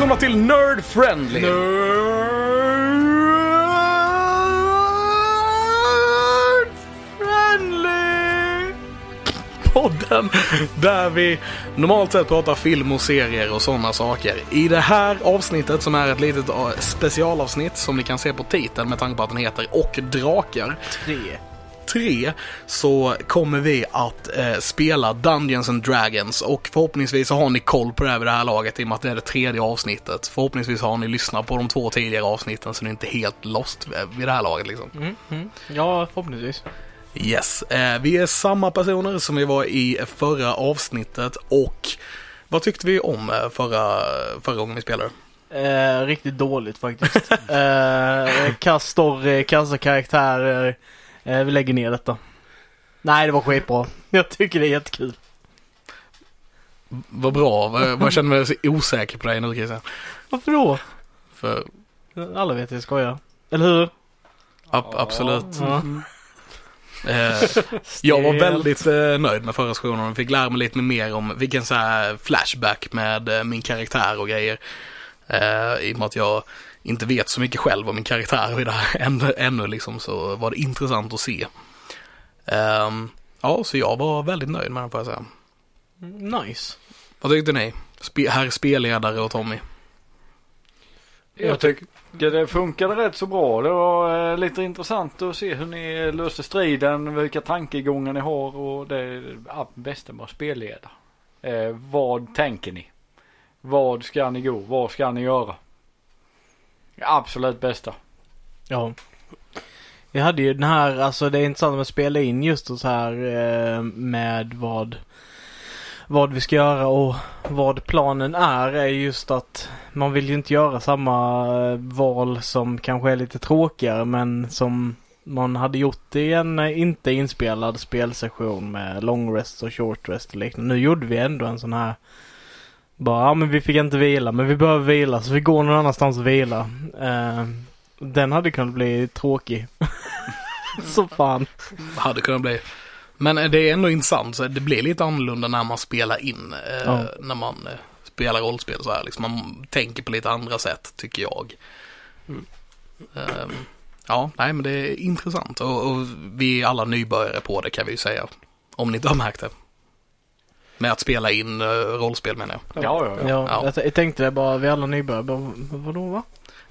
Välkomna till Nerd Friendly! Nerd Friendly! Podden där vi normalt sett pratar film och serier och sådana saker. I det här avsnittet som är ett litet eh, specialavsnitt som ni kan se på titeln med tanke på att den heter Och Drakar. Tre. 3 så kommer vi att eh, spela Dungeons and Dragons och förhoppningsvis så har ni koll på det här vid det här laget i och med att det är det tredje avsnittet. Förhoppningsvis har ni lyssnat på de två tidigare avsnitten så ni är inte helt lost vid det här laget liksom. Mm, mm. Ja, förhoppningsvis. Yes, eh, vi är samma personer som vi var i förra avsnittet och vad tyckte vi om eh, förra, förra gången vi spelade? Eh, riktigt dåligt faktiskt. eh, kass story, kassa karaktärer. Eh, vi lägger ner detta. Nej, det var skitbra. Jag tycker det är jättekul. Vad bra, vad känner mig så osäker på dig nu Christian? Varför då? För, Alla vet att jag skojar. Eller hur? ab- absolut. Ja. Eh, jag var väldigt eh, nöjd med förra sessionen och fick lära mig lite mer om vilken så här flashback med eh, min karaktär och grejer. Eh, I och med att jag inte vet så mycket själv om min karaktär i det här ännu, ännu liksom så var det intressant att se. Ehm, ja, så jag var väldigt nöjd med den får jag säga. Nice. Vad tyckte ni? Spe, herr spelledare och Tommy? Jag tycker det funkade rätt så bra. Det var eh, lite intressant att se hur ni löste striden, vilka tankegångar ni har och det bästa med att spelleda. Eh, vad tänker ni? Vad ska ni gå? Vad ska ni göra? Absolut bästa. Ja. Vi hade ju den här, alltså det är intressant med att spela in just så här eh, med vad vad vi ska göra och vad planen är är just att man vill ju inte göra samma eh, val som kanske är lite tråkigare men som man hade gjort i en eh, inte inspelad spelsession med long rest och short rest och liknande. Nu gjorde vi ändå en sån här bara, ja men vi fick inte vila men vi behöver vila så vi går någon annanstans och vila. Eh, den hade kunnat bli tråkig. så fan. Hade kunnat bli. Men eh, det är ändå intressant, så det blir lite annorlunda när man spelar in, eh, Ja. när man eh, spelar rollspel så här. Liksom, man tänker på lite andra sätt, tycker jag. Ehm, ja, nej men det är intressant och, och vi är alla nybörjare på det kan vi ju säga. Om ni inte har märkt det. Med att spela in eh, rollspel menar jag. Ja, ja, ja. Ja, Ja. Jag, jag tänkte det bara, vi alla nybörjare, vadå va?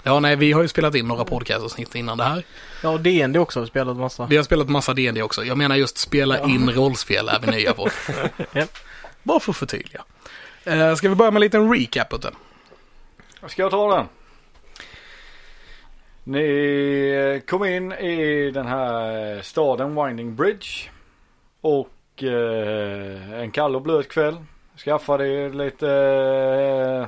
Ja, nej, vi har ju spelat in några podcastavsnitt innan det här. Ja, och DND också har vi spelat massa. Vi har spelat massa D&D också. Jag menar just spela Ja. in rollspel är vi nya på. Ja. Bara för att förtydliga. Eh, ska vi börja med en liten recap det? Ska jag ta den? Ni kom in i den här staden Winding Bridge. Och eh, en kall och blöt kväll. Skaffade lite eh,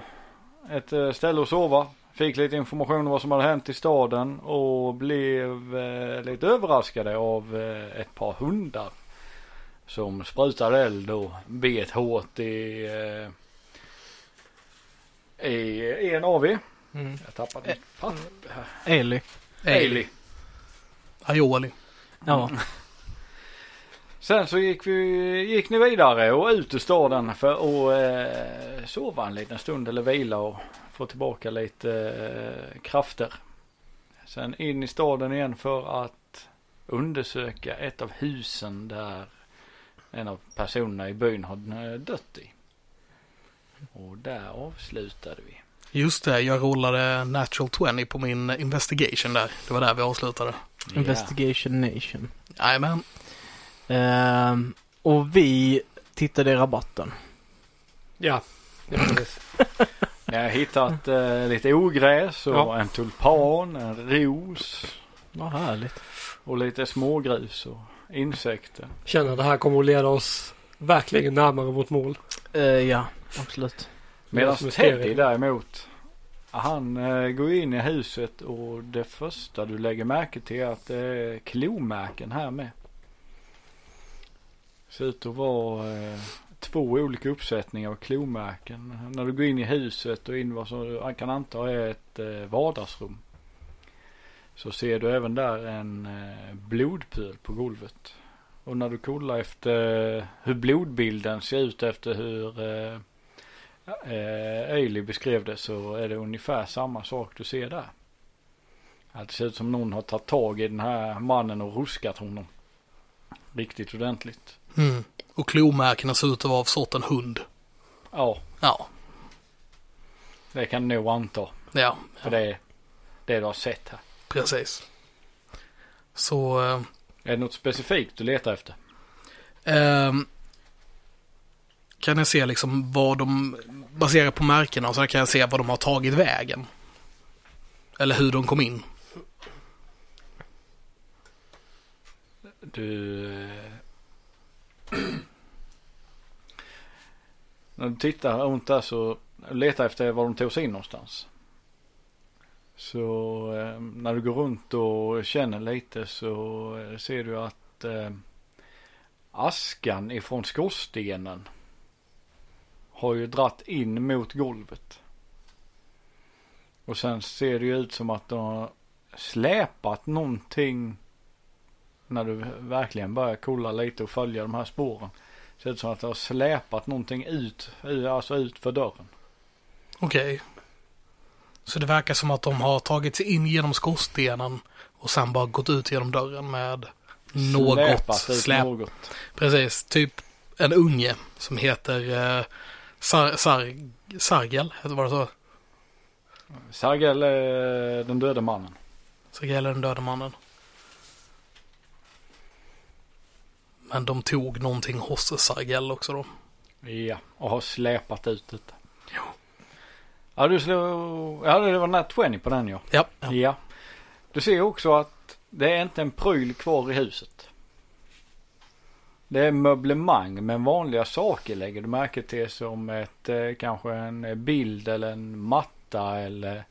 ett eh, ställe att sova. Fick lite information om vad som hade hänt i staden och blev eh, lite överraskade av eh, ett par hundar. Som sprutade eld och bet hårt i, eh, i en av er. Mm. Jag tappade mitt papper här. Eli. Ailey. Aioli. Ja. Sen så gick vi, gick ni vidare och ut ur staden för att eh, sova en liten stund eller vila och få tillbaka lite eh, krafter. Sen in i staden igen för att undersöka ett av husen där en av personerna i byn har eh, dött i. Och där avslutade vi. Just det, jag rullade natural 20 på min investigation där. Det var där vi avslutade. Investigation Nation. Jajamän. Ehm, och vi tittade i rabatten. Ja, precis. Ni har hittat eh, lite ogräs och Ja. en tulpan, en ros Vad härligt. och lite smågrus och insekter. Känner att det här kommer att leda oss verkligen närmare vårt mål. Eh, ja, absolut. Medan som är Teddy däremot, han eh, går in i huset och det första du lägger märke till är att det är klomärken här med. Ser ut att vara eh, två olika uppsättningar av klomärken. När du går in i huset och in vad som kan anta är ett eh, vardagsrum. Så ser du även där en eh, blodpöl på golvet. Och när du kollar efter hur blodbilden ser ut efter hur eh, eh, beskrev det så är det ungefär samma sak du ser där. Att det ser ut som någon har tagit tag i den här mannen och ruskat honom. Riktigt ordentligt. Mm. Och klomärkena ser ut att vara av sorten hund. Ja, Ja, det kan du nog anta. ja, För det är det du har sett här. precis. Så eh, Är det något specifikt du letar efter? ehm, kan jag se liksom vad de, baserat på märkena, och så kan jag se vad de har tagit vägen. Eller hur de kom in. Du... När du tittar runt där så letar efter var de tog sig in någonstans. Så eh, när du går runt och känner lite så eh, ser du att eh, askan ifrån skorstenen har ju dratt in mot golvet. Och sen ser det ju ut som att de har släpat någonting när du verkligen börjar kolla lite och följa de här spåren. Ser ut som att det har släpat någonting ut, alltså ut för dörren. Okej. Så det verkar som att de har tagit sig in genom skorstenen och sen bara gått ut genom dörren med något Släpat ut släp. något. Precis, typ en unge som heter eh, Sar, Sar, Sargel, heter var det så? Sargel är den döde mannen. Sargel är den döda mannen. Men de tog någonting hos Sargel också då. Ja, och har släpat ut det. Ja. Ja, du slår... Ja, det var nat 20 på den ja. Ja. Ja. Du ser också att det är inte en pryl kvar i huset. Det är möblemang men vanliga saker lägger du märke till som ett eh, kanske en bild eller en matta eller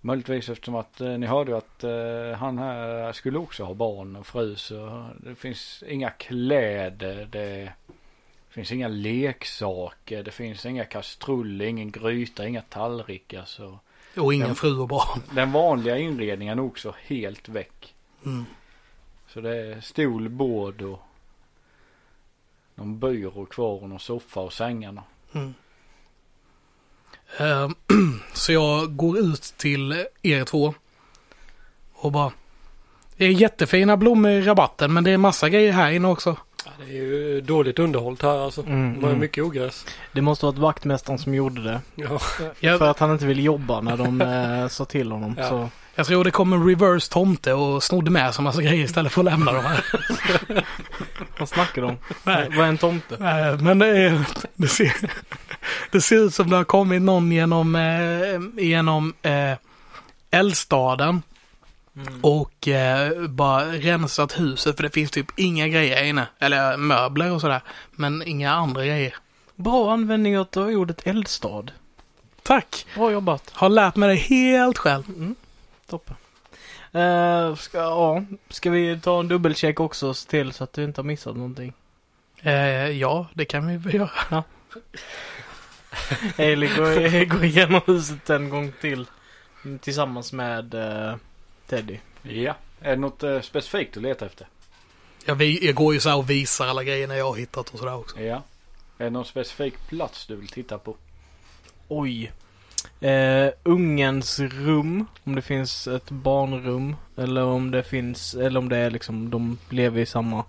möjligtvis eftersom att eh, ni hörde att eh, han här skulle också ha barn och fru så det finns inga kläder, det finns inga leksaker, det finns inga kastruller, ingen gryta, inga tallrikar så Och ingen Ja. fru och barn. den vanliga inredningen är också helt väck. Mm. Så det är stol, bord och någon byrå kvar och någon soffa och sängarna. Mm. Ehm, så jag går ut till er två och bara Det är jättefina blommor i rabatten men det är massa grejer här inne också. Ja, det är ju dåligt underhållt här alltså. Mm, De har mm. mycket ogräs. Det måste varit vaktmästaren som gjorde det. Ja. För att han inte ville jobba när de eh, sa till honom. Ja. Så. Jag tror det kom en reverse tomte och snodde med sig massa grejer istället för att lämna dem här. Vad snackar de om? Nej. Vad är en tomte? Nej, men det, är, det, ser, det ser ut som det har kommit någon genom, eh, genom eh, eldstaden Mm. och eh, bara rensat huset för det finns typ inga grejer inne. Eller möbler och sådär. Men inga andra grejer. Bra användning av ordet eldstad. Tack! Bra jobbat. Har lärt mig det helt själv. Mm. Toppen. Eh, ska, ja, ska vi ta en dubbelcheck också och se till så att du inte har missat någonting? Eh, ja, det kan vi väl göra. Eller går, går igenom huset en gång till. mm, Tillsammans med eh, Teddy. Ja. Är det något eh, specifikt du letar efter? Jag, vi, jag går ju så här och visar alla grejerna jag har hittat och sådär också. Ja. Är det någon specifik plats du vill titta på? Oj. Eh, ungens rum. Om det finns ett barnrum. Eller om det finns, eller om det är liksom, de lever i samma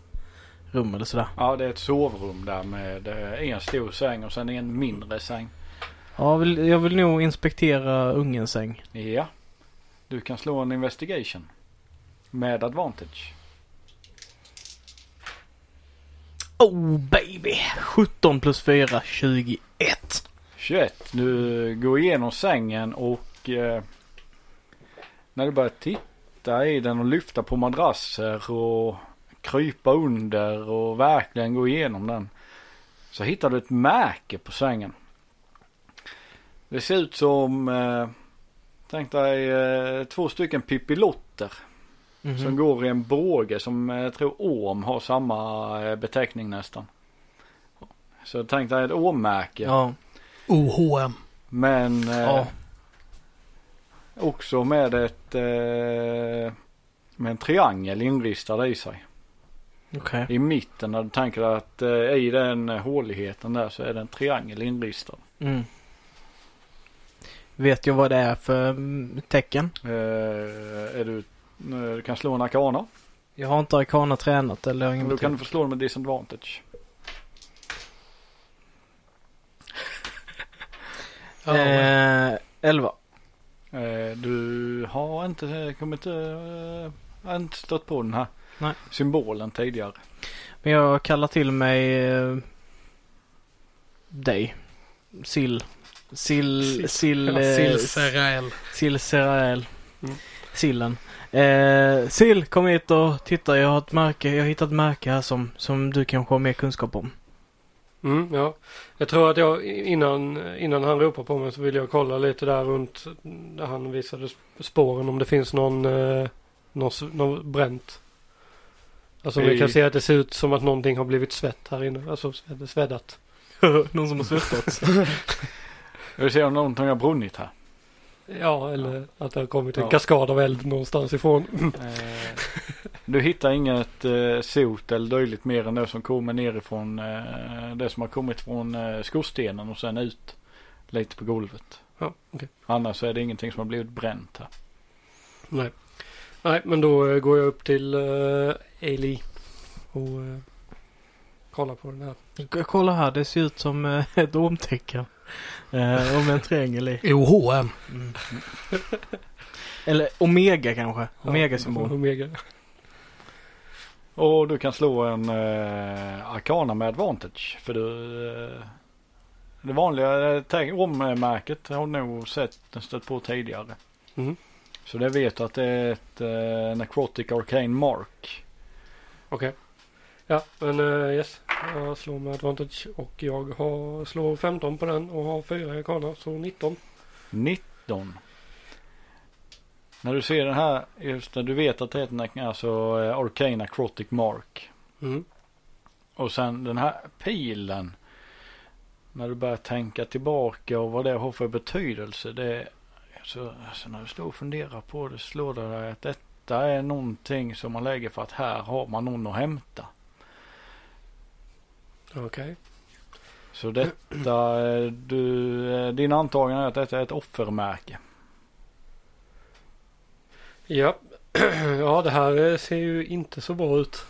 rum eller sådär. Ja, det är ett sovrum där med eh, en stor säng och sen en mindre säng. Ja, jag vill, jag vill nog inspektera ungens säng. Ja. Du kan slå en investigation. Med advantage. Oh baby! 17 plus 4, 21. 21. Du går igenom sängen och eh, när du börjar titta i den och lyfta på madrasser och krypa under och verkligen gå igenom den. Så hittar du ett märke på sängen. Det ser ut som, eh, tänk dig eh, två stycken pippilotter Mhm. som går i en båge som eh, jag tror orm har samma eh, beteckning nästan. Så tänk dig ett ormmärke. Ja. OHM. Men eh, Ja. också med ett eh, med en triangel inristad i sig. Okej. I mitten när du tänker att eh, i den håligheten där så är det en triangel inristad. Mm. Vet jag vad det är för mm, tecken? Eh, är du, eh, du kan slå en arkana. Jag har inte Arcana tränat eller jag har ingen Då kan du få slå den med disadvantage. Ja, Eh, 11. Eh, du har inte kommit, eh, har inte stött på den här Nej. symbolen tidigare. Men jag kallar till mig eh, dig. Sill. Sill, sill, eh, Silserael. sill Serael. Mm. Sillen. Eh, sill, kom hit och titta. Jag har ett märke. Jag har hittat ett märke här som, som du kanske har mer kunskap om. Mm, ja. Jag tror att jag innan, innan han ropar på mig så vill jag kolla lite där runt där han visade spåren om det finns någon, eh, någon, någon bränt. Alltså om vi I- kan se att det ser ut som att någonting har blivit svett här inne. Alltså sved, sveddat. Någon som har svettats. Jag vill se om någonting har brunnit här. Ja, eller att det har kommit en Ja. kaskad av eld någonstans ifrån. Eh, du hittar inget eh, sot eller dylikt mer än det som kommer nerifrån eh, det som har kommit från eh, skorstenen och sen ut lite på golvet. Ja, okej. Annars är det ingenting som har blivit bränt här. Nej. Nej, men då eh, går jag upp till uh, Ailey och eh, kollar på den här. K- Kolla här, det ser ut som eh, ett ormtecken. Eh, och med en triangel i. OHM. Mm. Eller Omega kanske. Omega-symbol. Ja, Omega. Och du kan slå en eh, Arcana med advantage. För du, eh, det vanliga eh, tag- ormmärket har du nog sett stött på tidigare. Mhm. Så det vet du att det är ett eh, Necrotic Arcane Mark. Okej. Ja, men uh, yes. Jag slår med advantage och jag har, slår 15 på den och har 4 i arkana, så 19. 19. När du ser den här, just när du vet att det är alltså, Arcane Acrotic Mark. Mm. Och sen den här pilen. När du börjar tänka tillbaka och vad det har för betydelse. Det alltså, alltså när du står och funderar på det slår det dig att detta är någonting som man lägger för att här har man någon att hämta. Okej. Så detta, eh, du, eh, din antagande är att detta är ett offermärke. Ja. ja, det här eh, ser ju inte så bra ut.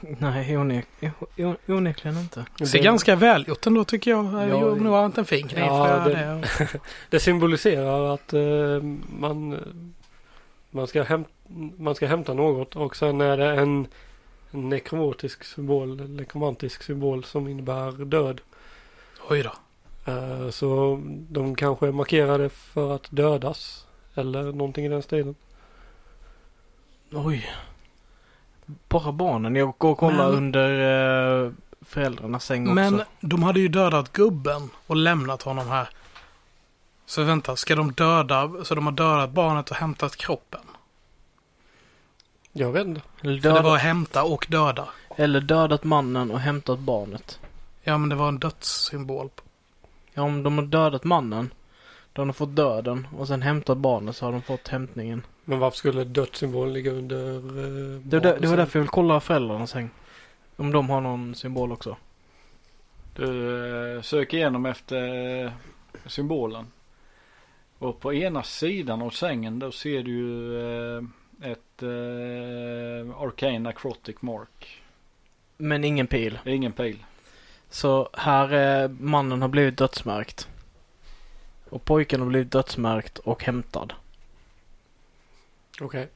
Nej, onek on- onekligen inte. Det ser ganska välgjort ändå tycker jag. Ja, Jo, nu har jag inte en fin kniv ja, det- det. Det symboliserar att eh, man, man, ska häm, man ska hämta något och sen är det en, en nekromotisk symbol, nekromantisk symbol som innebär död. Oj då. Eh, så de kanske är markerade för att dödas. Eller någonting i den stilen. Oj. Bara barnen. Jag går och kollar Men- under eh, föräldrarnas säng också. Men de hade ju dödat gubben och lämnat honom här. Så vänta, ska de döda, så de har dödat barnet och hämtat kroppen? Jag vet inte. eller, För det dödat, var hämta och döda. eller dödat mannen och hämtat barnet. Ja, men det var en dödssymbol. på- Ja, om de har dödat mannen. Då har de fått döden och sen hämtat barnet så har de fått hämtningen. Men varför skulle dödssymbolen ligga under eh, Det var, där, det var därför jag vill kolla föräldrarnas säng. Om de har någon symbol också. Du eh, söker igenom efter eh, symbolen. Och på ena sidan av sängen då ser du ju eh, ett eh, Arcane Acrotic Mark. Men ingen pil. Ingen pil. Så här, eh, mannen har blivit dödsmärkt. Och pojken har blivit dödsmärkt och hämtad. Okej.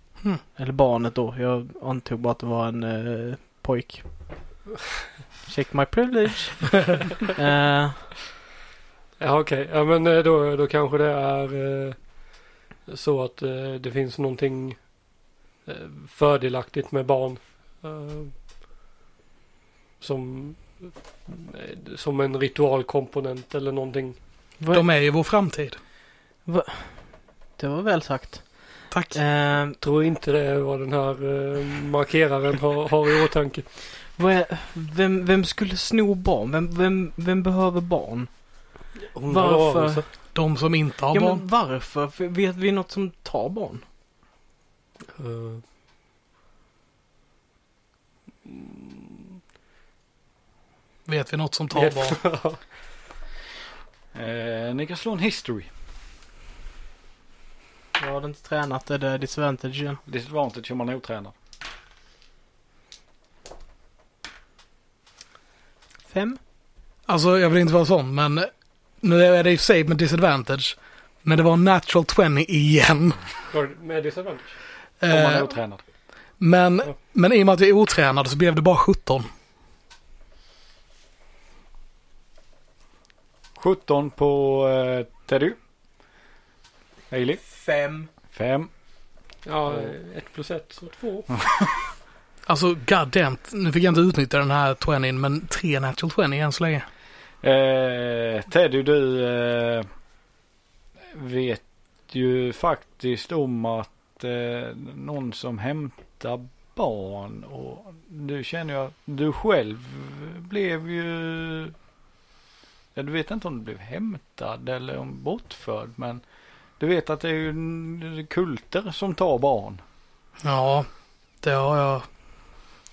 Eller barnet då. Jag antog bara att det var en eh, pojk. Check my privilege. eh, Ja okej. Ja men eh, då, då kanske det är eh, så att eh, det finns någonting fördelaktigt med barn. Eh, som, eh, som en ritualkomponent eller någonting. De är ju vår framtid. Det var väl sagt. Tack. Eh, Tror inte det är vad den här eh, markeraren har, har i åtanke. vad är, vem, vem skulle sno barn? Vem, vem, vem behöver barn? Varför? varelser. De som inte har Ja barn. men varför? För Vet vi något som tar barn? Eh, Vet vi något som tar barn? Eh, ni kan slå en history. Jag hade inte tränat. Är det disadvantage igen? Disadvantage om man är otränad. Fem? Alltså jag vill inte vara sån men nu är det för sig med disadvantage. Men det var en natural 20 igen. Med disadvantage? Om man är Eh, otränad. men, men i och med att jag är otränad så blev det bara 17. 17 på eh, Teddy. Hailey. Fem. 5. Ja, ett plus ett, så två. Alltså god damn, nu fick jag inte utnyttja den här 20 men tre natural 20 än så länge. Eh, Teddy du eh, vet ju faktiskt om att eh, någon som hämtar barn och du känner ju att du själv blev ju ja, du vet inte om du blev hämtad eller om bortförd men du vet att det är ju kulter som tar barn. Ja, det har jag.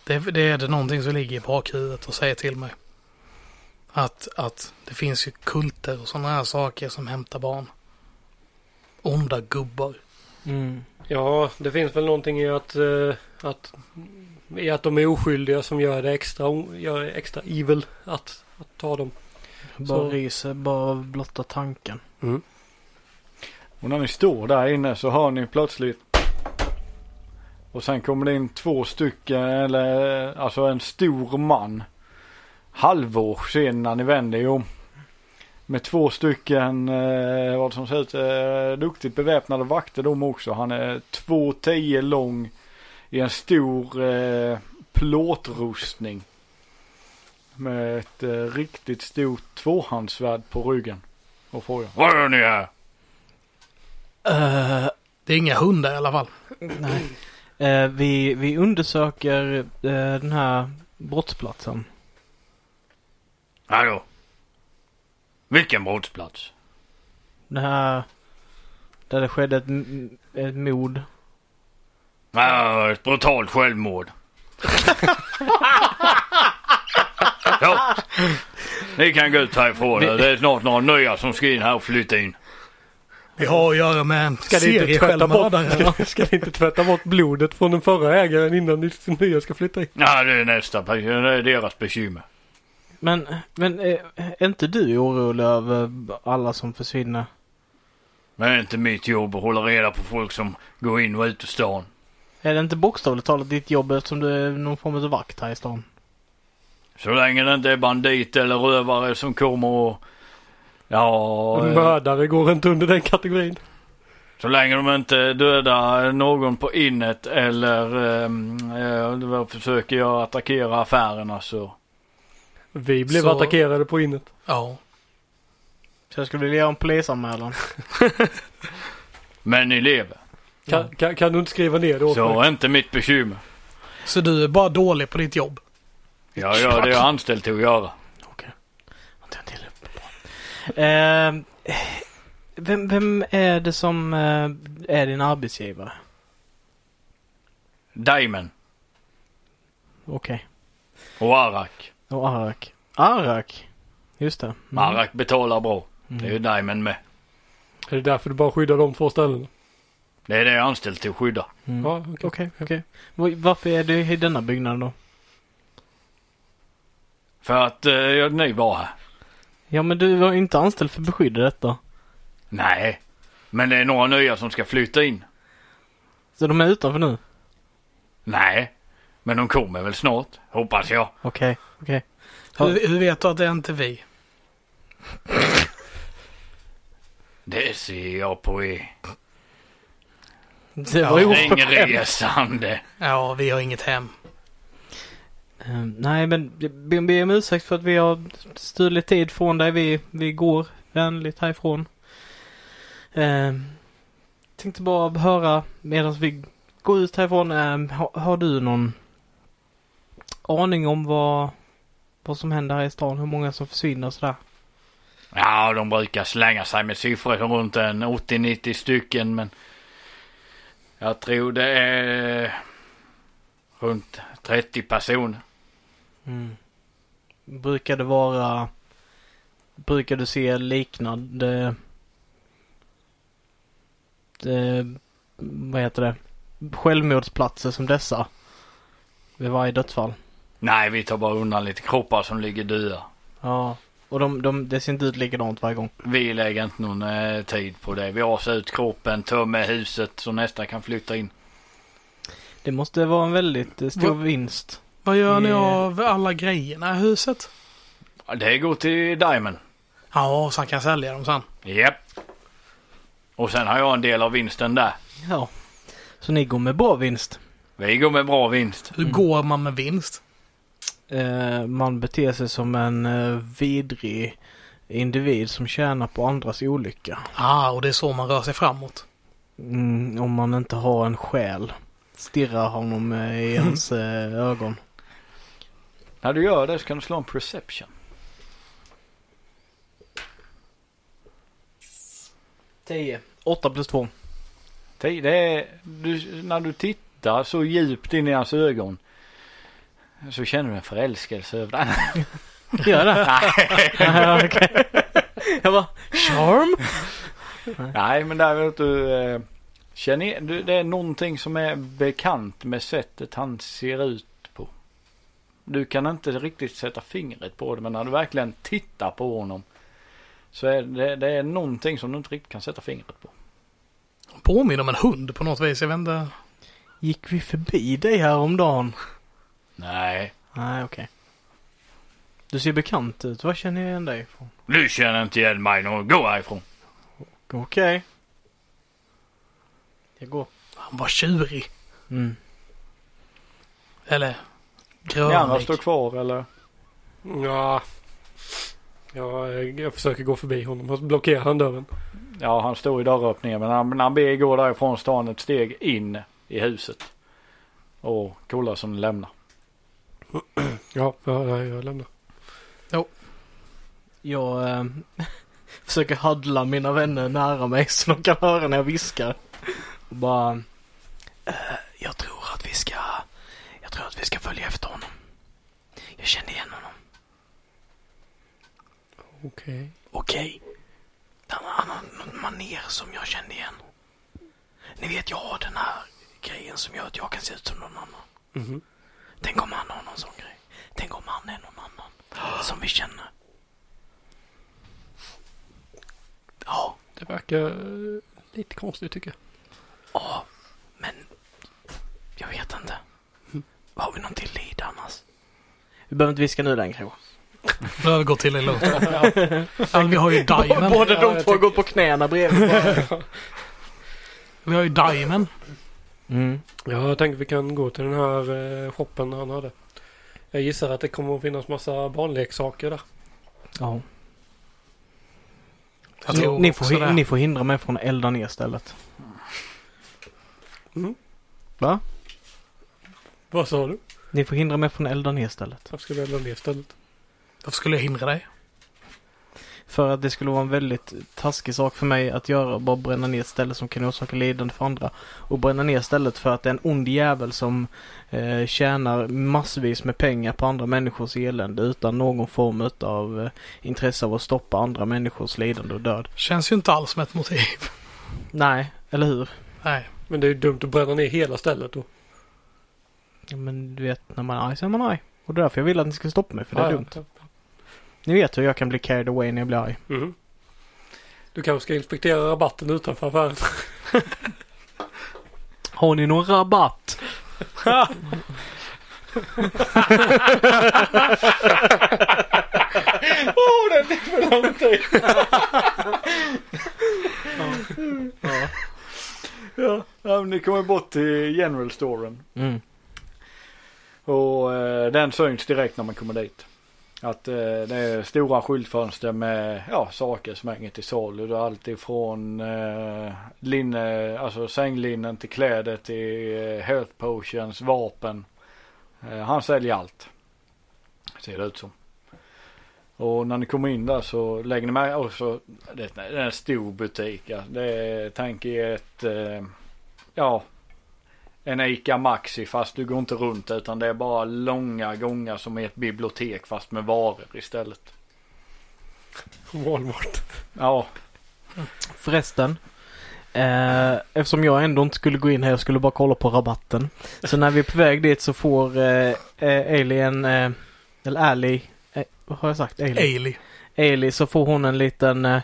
Det, det är det någonting som ligger i bakhuvudet och säger till mig. Att, att det finns ju kulter och sådana här saker som hämtar barn. Onda gubbar. Mm. Ja, det finns väl någonting i att, eh, att, i att de är oskyldiga som gör det extra, gör det extra evil att, att ta dem. Bara ryser, bara av blotta tanken. Och när ni står där inne så hör ni plötsligt och sen kommer det in två stycken eller alltså en stor man. Halvår sen när ni vänder er om. Med två stycken eh, vad som ser ut eh, duktigt beväpnade vakter de också. Han är 2,10 lång i en stor eh, plåtrustning. Med ett eh, riktigt stort tvåhandsvärd på ryggen. Och frågar. Vad gör ni här? Uh, Det är inga hundar i alla fall. nej. Eh, vi, vi undersöker eh, den här brottsplatsen. Hallå? Vilken brottsplats? Det här där det skedde ett, ett mord. Ja, ett brutalt självmord. Så. Ni kan gå ut härifrån. Vi- Det är snart några nya som ska in här och flytta in. Vi har att göra med en Ska seriesjälvmördare. ska, ska ni inte tvätta bort blodet från den förra ägaren innan ni nya ska flytta in? Ja, det är nästa. Det är deras bekymmer. Men, men eh, är inte du orolig över alla som försvinner? Men det är inte mitt jobb att hålla reda på folk som går in och ut ur stan. Är det inte bokstavligt talat ditt jobb eftersom du är någon form av vakt här i stan? Så länge det inte är bandit eller rövare som kommer och... Ja, eh, Mördare går inte under den kategorin. så länge de inte dödar någon på innet eller um, uh, försöker jag attackera affärerna så... Vi blev Så- attackerade på innet. Ja. Så jag skulle vilja göra en polisanmälan. Men ni lever. Kan, kan, kan du inte skriva ner det åt Så mig? är inte mitt bekymmer. Så du är bara dålig på ditt jobb. Jag gör det jag är anställd till att göra. Okej. Bra. Eh, vem, vem är det som eh, är din arbetsgivare? Diamond Okej. och Arak. Och Arak. Arak. Just det. Mm. Arak betalar bra. Det är ju Mm. Diamond med. Är det därför du bara skyddar de två ställena? Det är det jag är anställd till att skydda. Mm. Ja, okej. Okej, okej. Va- Varför är du i denna byggnaden då? För att eh, ni var här. Ja, men du var inte anställd för beskydd i detta. Nej. Men det är några nya som ska flytta in. Så de är utanför nu? Nej. Men de kommer väl snart. Hoppas jag. Okej, okej. Hur, hur vet du att det är inte vi? Det ser jag på er. Det var ju Ringresande. Ja, vi har inget hem. Ehm, nej, men ber ber om ursäkt för att vi har stulit tid från dig. Vi, vi går vänligt härifrån. Um, tänkte bara höra medan vi går ut härifrån. ehm, har, har du någon aning om vad, vad som händer här i stan? Hur många som försvinner och sådär? Ja, de brukar slänga sig med siffror som runt en 80-90 stycken men jag tror det är runt 30 personer. Mm. Brukar det vara... Brukar du se liknande... Det, vad heter det? Självmordsplatser som dessa? Vid varje dödsfall? Nej, vi tar bara undan lite kroppar som ligger döda. Ja. Och de, de, det ser inte ut likadant varje gång. Vi lägger inte någon eh, tid på det. Vi asar ut kroppen, tömmer huset så nästa kan flytta in. Det måste vara en väldigt eh, stor Vad- vinst. Vad gör ni Yeah. av alla grejerna i huset? Ja, Det går till Diamond. Ja, så han kan sälja dem sen. Japp. Och sen har jag en del av vinsten där. Ja. Så ni går med bra vinst. Vi går med bra vinst. Hur går man med vinst? Eh, man beter sig som en eh, vidrig individ som tjänar på andras olycka. Ah, och det är så man rör sig framåt. Mm, om man inte har en själ. Stirrar honom eh, i ens ögon. När du gör det så kan du slå en perception. 10. 8 plus 2. Det det är, du, när du tittar så djupt in i hans ögon. Så känner du en förälskelse över den. Gör det? Ja, okej. Jag bara, charm? Nej men däremot du eh, känner du, det är någonting som är bekant med sättet han ser ut på. Du kan inte riktigt sätta fingret på det men när du verkligen tittar på honom. Så är det, det är någonting som du inte riktigt kan sätta fingret på. Påminner om en hund på något vis. Jag vet inte. Gick vi förbi dig häromdagen? Nej. Nej, okej. Du ser bekant ut. Vad känner jag igen dig ifrån? Du känner inte igen mig någon. Gå härifrån. Okej. Jag går. Han var tjurig. Mm. Eller Ni andra står kvar eller? Ja. Ja, jag, jag försöker gå förbi honom och blockera han dörren. Ja han står i dörröppningen men när han ber gå därifrån han ett steg in i huset. Och kollar som lämnar. Ja, ja, ja jag lämnar. Jag eh, försöker huddla mina vänner nära mig så de kan höra när jag viskar. Och bara... eh, jag tror att vi ska... Jag tror att vi ska följa efter honom. Jag känner igen honom. Okej. Okej. Han, han har någon maner som jag kände igen. Ni vet, jag har den här grejen som gör att jag kan se ut som någon annan. Mhm. Tänk om han har någon sån grej. Tänk om han är någon annan. Som vi känner. Ja, Det verkar eh, lite konstigt tycker jag. ja, men jag vet inte. Har vi någon till lead annars? Vi behöver inte viska nu längre. Nu har vi gått till det lugnt. ja, vi har ju Diamond. Båda de två har gått på knäna bredvid. Vi har ju Diamond. Mm. Ja, jag tänker vi kan gå till den här eh, shoppen han hade. Jag gissar att det kommer att finnas massa barnleksaker där. Ja. Ni, ni, får, ni får hindra mig från att elda ner stället. Mm. Va? Vad sa du? Ni får hindra mig från att elda ner stället. Varför ska vi elda ner stället? Varför skulle jag hindra dig? För att det skulle vara en väldigt taskig sak för mig att göra. Bara bränna ner ett ställe som kan orsaka lidande för andra. Och bränna ner stället för att det är en ond jävel som eh, tjänar massvis med pengar på andra människors elände utan någon form av eh, intresse av att stoppa andra människors lidande och död. Känns ju inte alls som ett motiv. Nej, eller hur? Nej. Men det är ju dumt att bränna ner hela stället då. Ja, men du vet, när man är arg så är man arg. Och det är därför jag vill att ni ska stoppa mig, för det är Ja, dumt. ja. Ni vet hur jag kan bli carried away när jag blir arg. Mhm. Du kanske ska inspektera rabatten utanför affären. Har ni någon rabatt? Åh, det är för lång tid. Ja. Ja, ja men ni kommer bort till general storen. Mm. Och eh, den syns direkt när man kommer dit. Att eh, det är stora skyltfönster med ja, saker som hänger till salu. Det är allt ifrån eh, linne, alltså sänglinnen till kläder till eh, health potions, vapen. Eh, han säljer allt. Ser det ut som. Och när ni kommer in där så lägger ni med också, det är en stor butik. Ja. Det är, tänk i ett, eh, ja, en Ica Maxi fast du går inte runt utan det är bara långa gångar som är ett bibliotek fast med varor istället. Walmart. Ja, Förresten. Eh, eftersom jag ändå inte skulle gå in här, jag skulle bara kolla på rabatten. Så när vi är på väg dit så får eh, eh, Alien, eh, eller Ali, eh, vad har jag sagt? Alien? Ailey. Ailey så får hon en liten eh,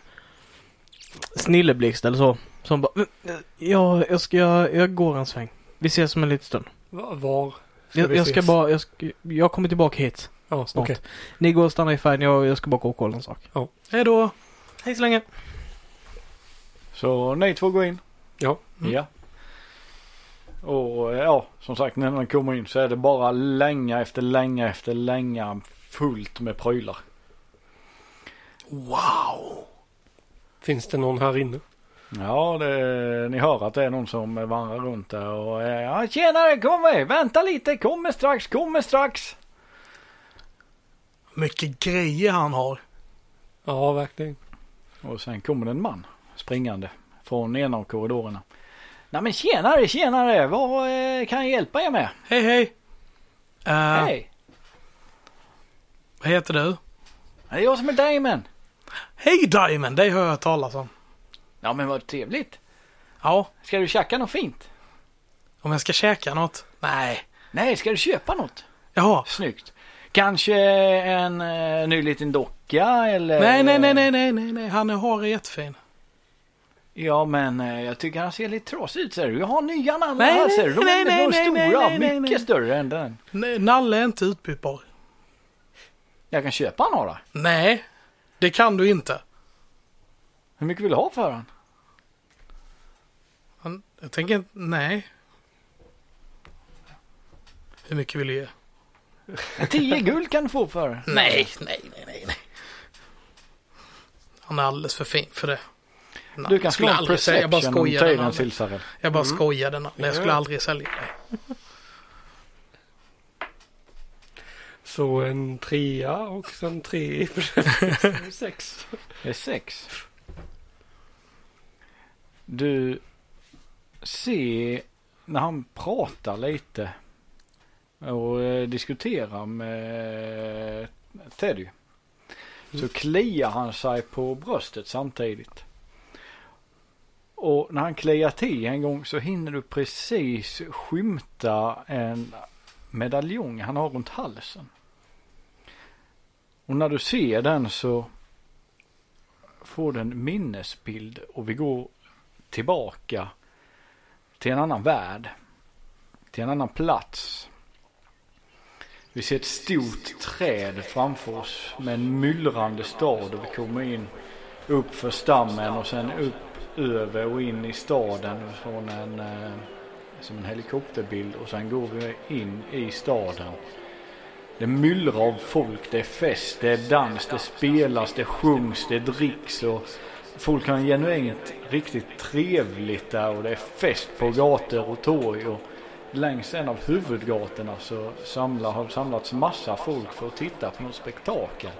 snilleblixt eller så. Som bara, "Mm, ja, jag ska, jag, jag går en sväng. Vi ses om en liten stund. Va- Var? Jag, vi jag ska ses? bara, jag, ska, jag kommer tillbaka hit Ja, snart. okej. Ni går och stannar i färgen, jag, jag ska bara gå och kolla en sak. Hej då. Hej så länge. så ni två går in. Ja. Mm. Ja. Och eh, ja, som sagt när man kommer in så är det bara länga efter länga efter länga fullt med prylar. Wow. Finns det någon här inne? Ja, det, ni hör att det är någon som vandrar runt där och eh, ja, tjenare, kom med, vänta lite, kommer strax, kommer strax. Mycket grejer han har. Ja, verkligen. Och sen kommer det en man springande från ena av korridorerna. Nej men tjenare, tjenare, vad eh, kan jag hjälpa er med? Hej hej. Uh, Hej, Vad heter du? det är jag som är Damon. Hej Diamond, det har jag hört talas om. Ja men vad trevligt. Ja, Ska du tjacka något fint? om jag ska käka något? Nej. Nej, ska du köpa något? Jaha. Snyggt. Kanske en eh, ny liten docka eller? Nej, nej, nej, nej, nej, nej, nej. Han är har är jättefin. Ja men eh, jag tycker han ser lite trasig ut ser du. Jag har nya nallar Nej, här nej, ser du. De nej, är, nej, de är nej, stora, nej, nej, nej, mycket nej. större än den. Nej, Nalle är inte utbytbar. Jag kan köpa några. Nej, det kan du inte. Hur mycket vill du ha för den? Han, jag tänker nej. Hur mycket vill du ge? 10 guld kan du få för den. Nej, nej, nej, nej, nej. Han är alldeles för fin för det. Nej, Du kan slå en säga, jag bara perception om tiden Nalle. Silsarell. Jag bara Mm. skojade Nalle. Jag skulle aldrig sälja det. Så en trea och sen tre i sex. Det är sex. Du ser när han pratar lite och eh, diskuterar med Teddy. Så kliar han sig på bröstet samtidigt. Och när han kliar till en gång så hinner du precis skymta en medaljong han har runt halsen. Och när du ser den så får du en minnesbild och vi går tillbaka till en annan värld. Till en annan plats. Vi ser ett stort träd framför oss med en myllrande stad och vi kommer in upp för stammen och sen upp över och in i staden från en eh, som en helikopterbild och sen går vi in i staden. Det myllrar av folk, det är fest, det är dans, det spelas, det sjungs, det dricks och folk har genuint riktigt trevligt där och det är fest på gator och torg och längs en av huvudgatorna så samlar, har samlats massa folk för att titta på något spektakel.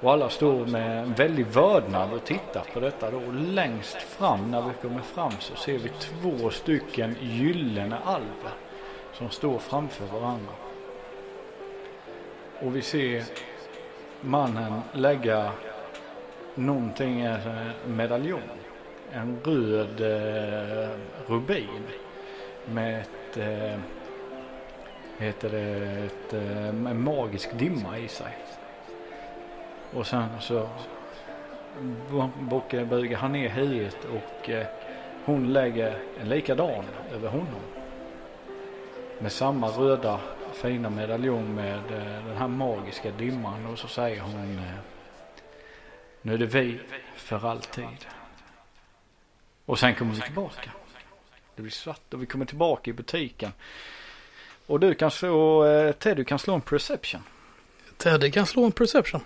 Och alla står med en väldig vördnad och tittar på detta då. Och längst fram när vi kommer fram så ser vi två stycken gyllene alver som står framför varandra. Och vi ser mannen lägga någonting, en eh, medaljong. En röd eh, rubin med ett, eh, heter det, ett, eh, en magisk dimma i sig. Och sen så bo- han ner huvudet och eh, hon lägger en likadan över honom. Med samma röda fina medaljong med eh, den här magiska dimman och så säger hon eh, nu är det vi för alltid. Och sen kommer vi tillbaka. Det blir svart och vi kommer tillbaka i butiken. Och du kan slå, eh, Ted du kan slå en perception. Teddy kan slå en perception.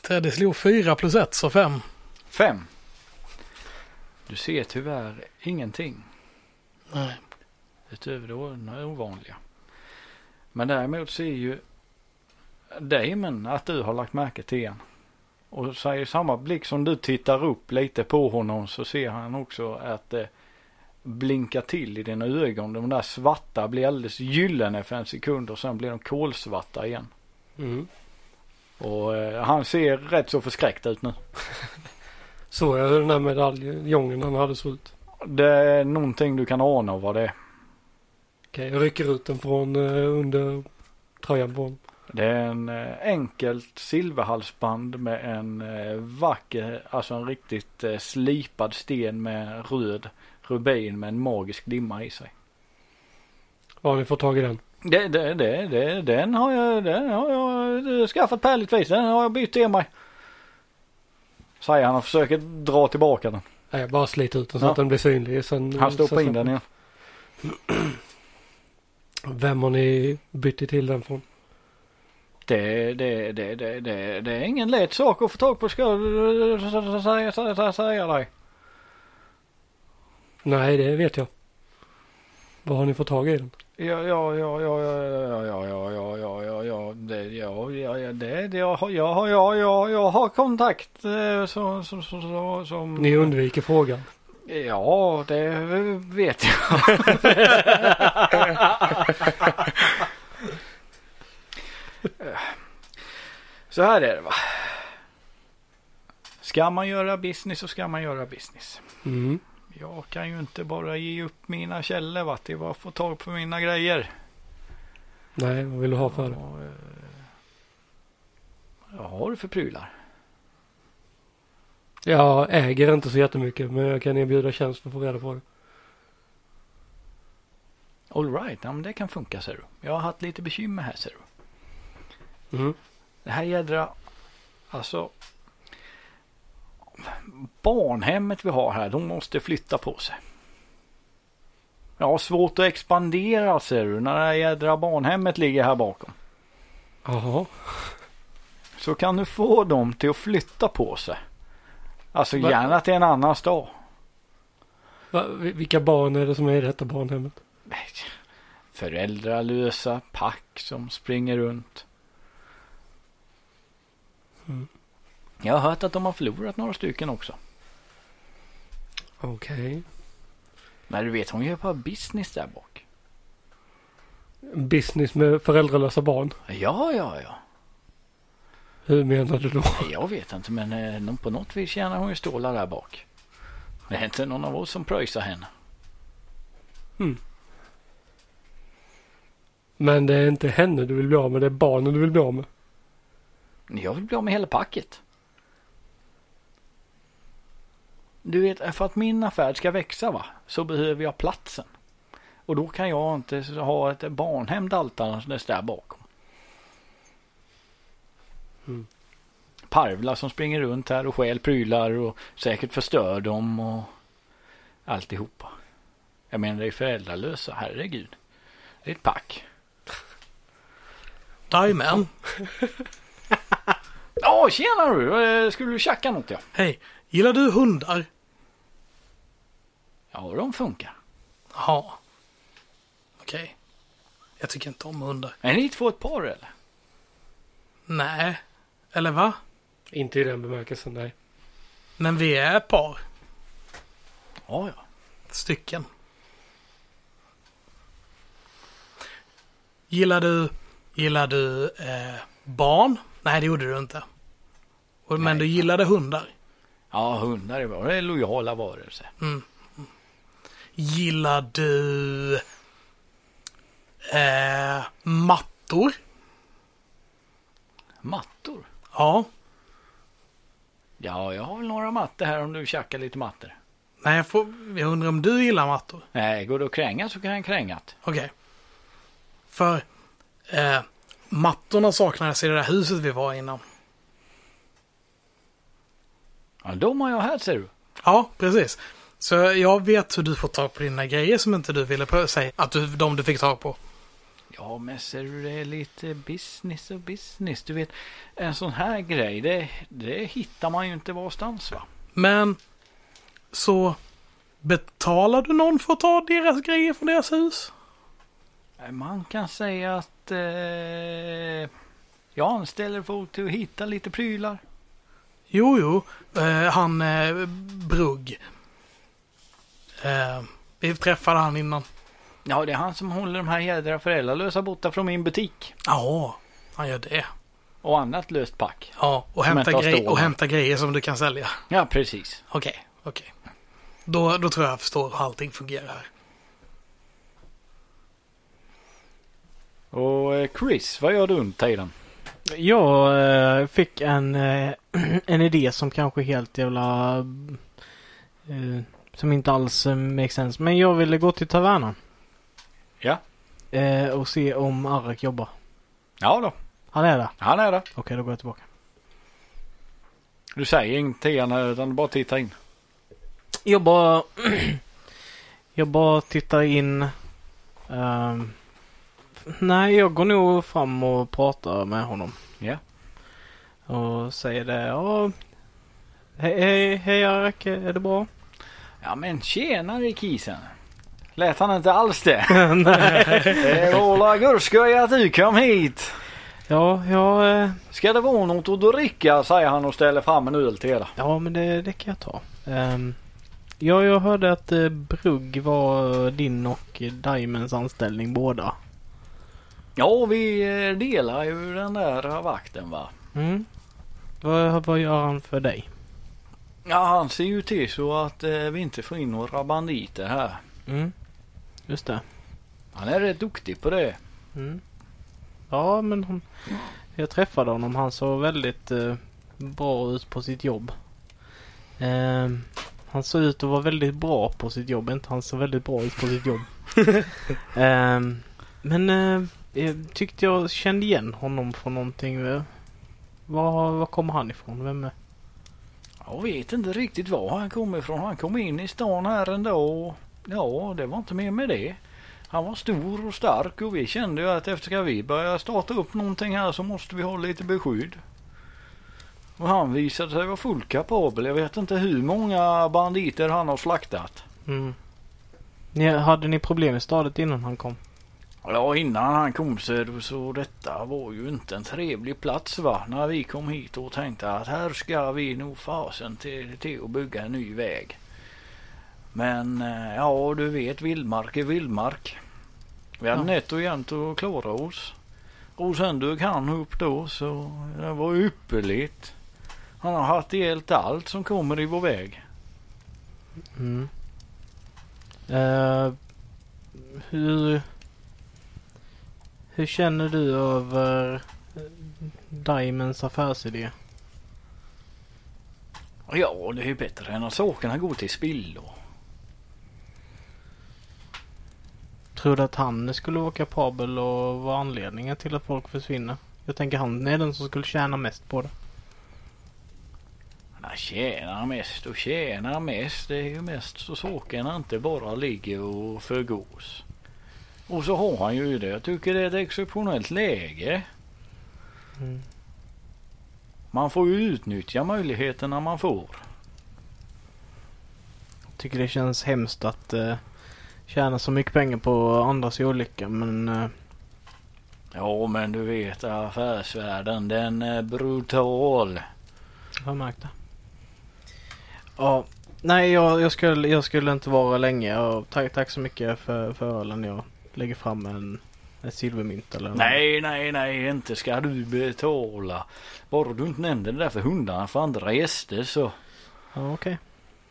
Teddy slog fyra plus ett, så fem. Fem. Du ser tyvärr ingenting Nej. utöver det ovanliga. Men däremot ser ju Damon att du har lagt märke till en. Och så i samma blick som du tittar upp lite på honom så ser han också att det blinkar till i dina ögon. De där svarta blir alldeles gyllene för en sekund och sen blir de kolsvarta igen. Mm. Och eh, han ser rätt så förskräckt ut nu. Såg jag hur den där medaljongen han hade så ut? Det är någonting du kan ana vad det är. Okej, jag rycker ut den från eh, under tröjan på honom. Det är en eh, enkelt silverhalsband med en eh, vacker, alltså en riktigt eh, slipad sten med röd rubin med en magisk dimma i sig. Var har ni fått tag i den? Det, det, det, det, den har jag, den har jag skaffat på ärligt vis. Den har jag bytt till mig. Säger han och försöker dra tillbaka den. Nej, jag bara sliter ut den så Ja. att den blir synlig. Sen, Han stoppar in den igen. Vem har ni bytt till den från? Det, det, det, det, det, det är ingen lätt sak att få tag på ska jag säga, säga, säga, säga dig. Nej, det vet jag. Var har ni fått tag i den? Ja, ja, ja, ja, ja, ja, ja, ja, ja, ja, ja, det, ja, ja, ja, det, jag jag har, ja, ja, jag har kontakt eh, så, så, så, som. Ni undviker frågan. Ja, det vet jag. Så här är det va. Ska man göra business så ska man göra business. Mm. Jag kan ju inte bara ge upp mina källor va, till att få tag på mina grejer. Nej, vad vill du ha för det? Och, eh, Vad har du för prylar? Jag äger inte så jättemycket men jag kan erbjuda tjänst för att få reda på det. All right, ja, men det kan funka ser du. Jag har haft lite bekymmer här ser du. Mm. Det här jädra, alltså. Barnhemmet vi har här, de måste flytta på sig. Jag har svårt att expandera ser du, när det här jädra barnhemmet ligger här bakom. Jaha. Så kan du få dem till att flytta på sig. Alltså Va- gärna till en annan stad. Va, vi- vilka barn är det som är i detta barnhemmet? Föräldralösa pack som springer runt. Mm. Jag har hört att de har förlorat några stycken också. Okej. Men du vet, hon gör bara business där bak. Business med föräldralösa barn. Ja, ja, ja. Hur menar du då? Jag vet inte, men eh, på något vis tjänar hon ju stålar där bak. Det är inte någon av oss som pröjsar henne. Men det är inte henne du vill bli av med, det är barnen du vill bli av med. Jag vill bli av med hela packet. Du vet, för att min affär ska växa va, så behöver jag platsen. Och då kan jag inte ha ett barnhem daltandes där bakom. Mm. Parvlar som springer runt här och stjäl prylar och säkert förstör dem och alltihopa. Jag menar det är föräldralösa, herregud. Det är ett pack. Jajamän. Ja, tjena du! Eh, Skulle du tjacka något ja? Hej, gillar du hundar? Ja, de funkar. Ja. Okej. Jag tycker inte om hundar. Är ni två ett par eller? Nej. Eller va? Inte i den bemärkelsen, nej. Men vi är ett par. Ja, ja. Stycken. Gillar du, gillar du eh, barn? Nej, det gjorde du inte. Och, men du gillade hundar? Ja, hundar är bra. Det är lojala varelser. Mm. Gillar du eh, mattor? Mattor? Ja. Ja, jag har väl några mattor här om du tjackar lite mattor. Nej, jag, får, jag undrar om du gillar mattor? Nej, går det att kränga så kan jag krängat. Okej. För eh, mattorna saknades i det där huset vi var innan. Ja, de har jag här ser du. Ja, precis. Så jag vet hur du får tag på dina grejer som inte du ville säga att du, de du fick tag på. Ja, men ser du det är lite business och business. Du vet, en sån här grej, det, det hittar man ju inte varstans va? Men så betalar du någon för att ta deras grejer från deras hus? Man kan säga att eh, jag anställer folk till att hitta lite prylar. Jo, jo. Eh, han eh, Brugg. Eh, vi träffade han innan. Ja, det är han som håller de här jädra föräldralösa borta från min butik. Ja, han gör det. Och annat löst pack. Ja, och hämta, stål. och hämta grejer som du kan sälja. Ja, precis. Okej, okej. Då, då tror jag jag förstår hur allting fungerar. Och eh, Chris, vad gör du under tiden? Jag eh, fick en, eh, en idé som kanske helt jävla... Eh, som inte alls eh, makes sense. Men jag ville gå till tavernan. Ja. Eh, och se om Arek jobbar. Ja då, Han är där. han är där. Okej, då går jag tillbaka. Du säger ingenting utan du bara tittar in. Jag bara... jag bara tittar in. ehm, nej, jag går nog fram och pratar med honom. Ja. Och säger det. Ja. Hej, hej, hej Arek, är det bra? Ja men tjenare kisen. Lät han inte alls det? nej. Det var la gurskoj att du kom hit. Ja, ja, eh, Ska det vara något att dricka säger han och ställer fram en öl till er. ja men det, det kan jag ta. Um, ja, jag hörde att eh, Brugg var din och Diamonds anställning båda. Ja vi eh, delar ju den där vakten va. Mm. Vad, vad gör han för dig? Ja han ser ju till så att eh, vi inte får in några banditer här. Mm. Just det. Han är rätt duktig på det. Mm. Ja, men hon, jag träffade honom. Han såg väldigt eh, bra ut på sitt jobb. Ehm, han såg ut att vara väldigt bra på sitt jobb. Inte han såg väldigt bra ut på sitt jobb. Ehm, men eh, tyckte jag kände igen honom från någonting. Eh, Var, var kommer han ifrån? Vem är? Jag vet inte riktigt var han kom ifrån. Han kom in i stan här en dag och ja, det var inte mer med det. Han var stor och stark och vi kände ju att efter ska vi börja starta upp någonting här så måste vi ha lite beskydd. Och han visade sig vara fullt kapabel. Jag vet inte hur många banditer han har slaktat. Mm. Ni, hade ni problem i stadet innan han kom? Ja, innan han kom så, så detta var ju inte en trevlig plats va. När vi kom hit och tänkte att här ska vi nog fasen till, till att bygga en ny väg. Men eh, ja, du vet vildmark är vildmark. Vi hade Ja. nätt och jämnt att klara oss. Och sen dök han upp då så det var ypperligt. Han har haft ihjäl allt som kommer i vår väg. Mm. Eh, hur, hur känner du över eh, Diamonds affärsidé? Ja, det är ju bättre än att sakerna går till spillo. Tror du att han skulle vara kapabel och vara anledningen till att folk försvinner? Jag tänker han är den som skulle tjäna mest på det. Han tjänar mest och tjänar mest. Det är ju mest så sakerna inte bara ligger och förgås. Och så har han ju det. Jag tycker det är ett exceptionellt läge. Mm. Man får ju utnyttja möjligheterna man får. Tycker det känns hemskt att eh, tjäna så mycket pengar på andras olycka men eh, Ja men du vet affärsvärlden den är brutal. jag har märkt det. Ja, nej jag, jag, skulle, jag skulle inte vara länge och tack, tack så mycket för, för ölen. Jag lägger fram en, en silvermynt eller något. Nej nej nej inte ska du betala. Bara du inte nämnde det där för hundarna för andra gäster så. Ja, okej.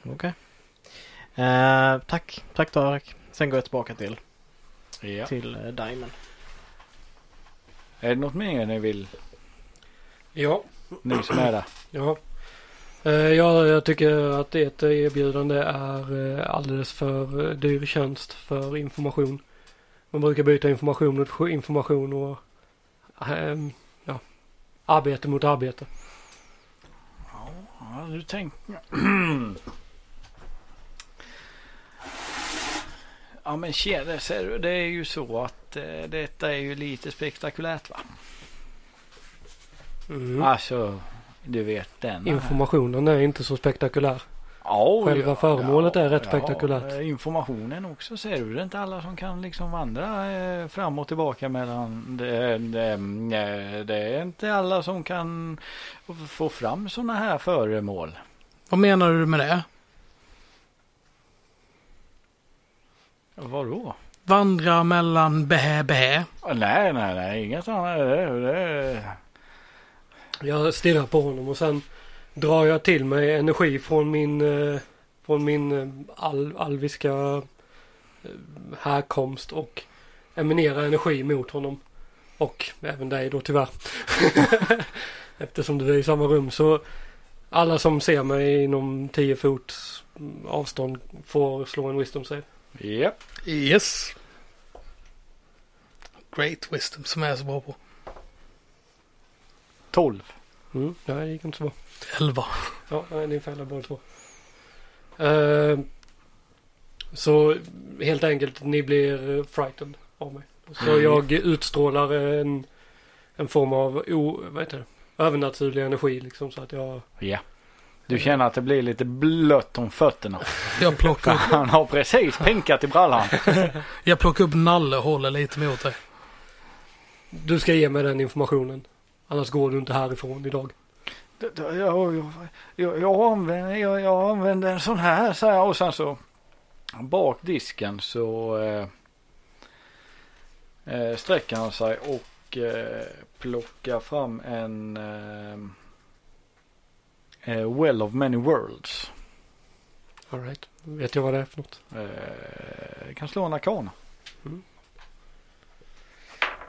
Okej. Eh, tack. Tack Tarek. Sen går jag tillbaka till, Ja. till eh, Diamond. Är det något mer ni vill? Ja, Ni som är där. ja. Eh, ja, jag tycker att ert erbjudande är eh, alldeles för eh, dyr tjänst för information. Man brukar byta information mot information och ehm, ja, arbete mot arbete. Ja, du tänker... ja men tjena, ser du, det är ju så att eh, detta är ju lite spektakulärt va? Mm. Alltså, du vet den. Informationen är inte så spektakulär. Ja, Själva föremålet är rätt ja, spektakulärt. eh, Informationen också ser du. Det är inte alla som kan liksom vandra eh, fram och tillbaka mellan. Det, det, eh, det är inte alla som kan få fram sådana här föremål. Vad menar du med det? Vadå? Vandra mellan bä bä. Nej, nej, nej, inget annat. Det, det, Jag stirrar på honom och sen drar jag till mig energi från min, eh, från min eh, al, alviska eh, härkomst och eminerar energi mot honom. Och även dig då tyvärr. Eftersom du är i samma rum så alla som ser mig inom 10 fot avstånd får slå en wisdom save. Japp. Yes. Great wisdom som jag är så bra på. 12. Mm, nej, det gick inte så bra. 11. Ja, nej, ni fäller båda två. Eh, så helt enkelt, ni blir eh, frightened av mig. Så Mm. jag utstrålar en, en form av o, vad heter det? övernaturlig energi liksom så att jag... Ja. Du känner att det blir lite blött om fötterna. Jag plockar upp, Han har precis pinkat i brallan. jag plockar upp Nalle och håller lite mot dig. Du ska ge mig den informationen. Annars går du inte härifrån idag. Jag, jag, jag, jag, använder, jag, jag använder en sån här så här och sen så bak disken så eh, eh, sträcker han sig och eh, plockar fram en eh, eh, Well of Many Worlds. Alright. Vet jag vad det är för något? Eh, kan slå en arkana.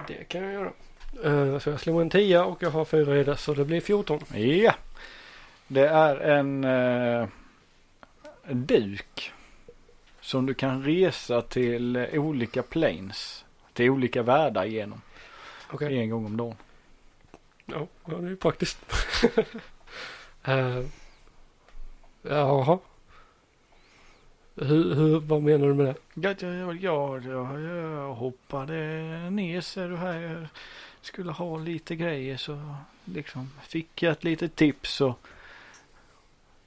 Det kan jag göra. Eh, så jag slår en 10 och jag har fyra i det så det blir 14. Ja. Det är en eh, duk. Som du kan resa till olika planes. Till olika världar genom. Okej. En gång om dagen. Ja, ja, det är ju praktiskt. uh, jaha. Hur, hur, vad menar du med det? Ja, ja, ja, ja, jag hoppade ner ser du här. Skulle ha lite grejer så liksom fick jag ett litet tips och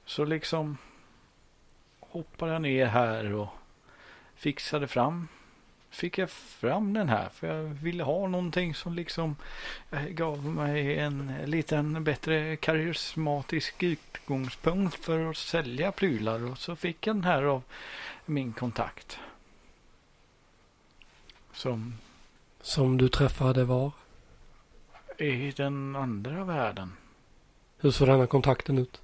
så liksom hoppade jag ner här och fixade fram. Fick jag fram den här för jag ville ha någonting som liksom eh, gav mig en liten bättre karismatisk utgångspunkt för att sälja prylar och så fick jag den här av min kontakt. Som Som du träffade var? I den andra världen. Hur såg denna kontakten ut?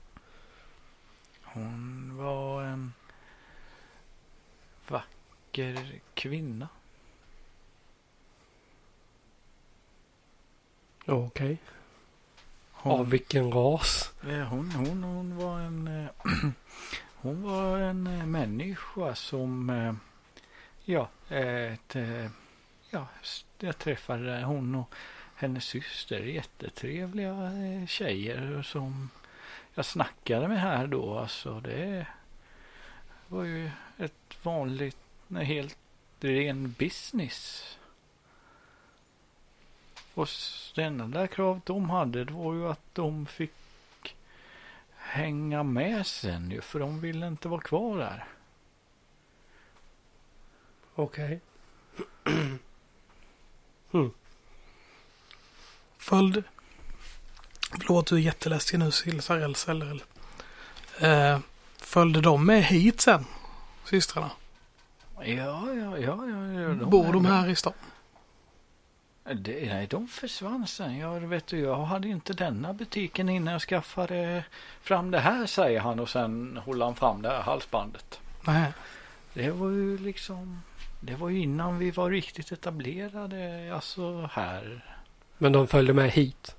Hon var en vacker kvinna. Okej. Hon, Av vilken ras? hon, hon, hon var en eh, hon var en eh, människa som eh, ja, ett, ja, jag träffade hon och hennes syster. Jättetrevliga eh, tjejer som jag snackade med här då. Alltså det var ju ett vanligt, helt ren business. Och det enda kravet de hade det var ju att de fick hänga med sen ju. För de ville inte vara kvar där. Okej. Hmm. Följd. Förlåt, du är jätteläskig nu Silsarell Sellerell. Eh, följde de med hit sen? Systrarna? Ja, ja, ja. ja, ja Bor de här i stan? Det, nej, de försvann sen. Jag vet du, jag hade inte denna butiken innan jag skaffade fram det här säger han och sen håller han fram det här halsbandet. Nej. Det var ju liksom, det var ju innan vi var riktigt etablerade, alltså här. Men de följde med hit?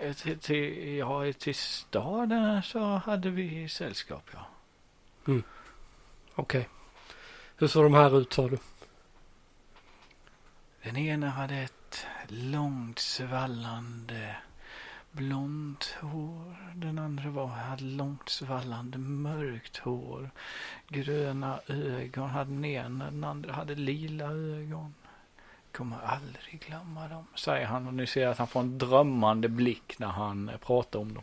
Eh, Till, till, ja, till staden så hade vi sällskap ja. Okej. Hur såg de här ut sa du? Den ena hade ett långt svallande blont hår. Den andra var, hade långt svallande mörkt hår. Gröna ögon hade den ena, den andra hade lila ögon. Kommer aldrig glömma dem, säger han och ni ser att han får en drömmande blick när han eh, pratar om dem.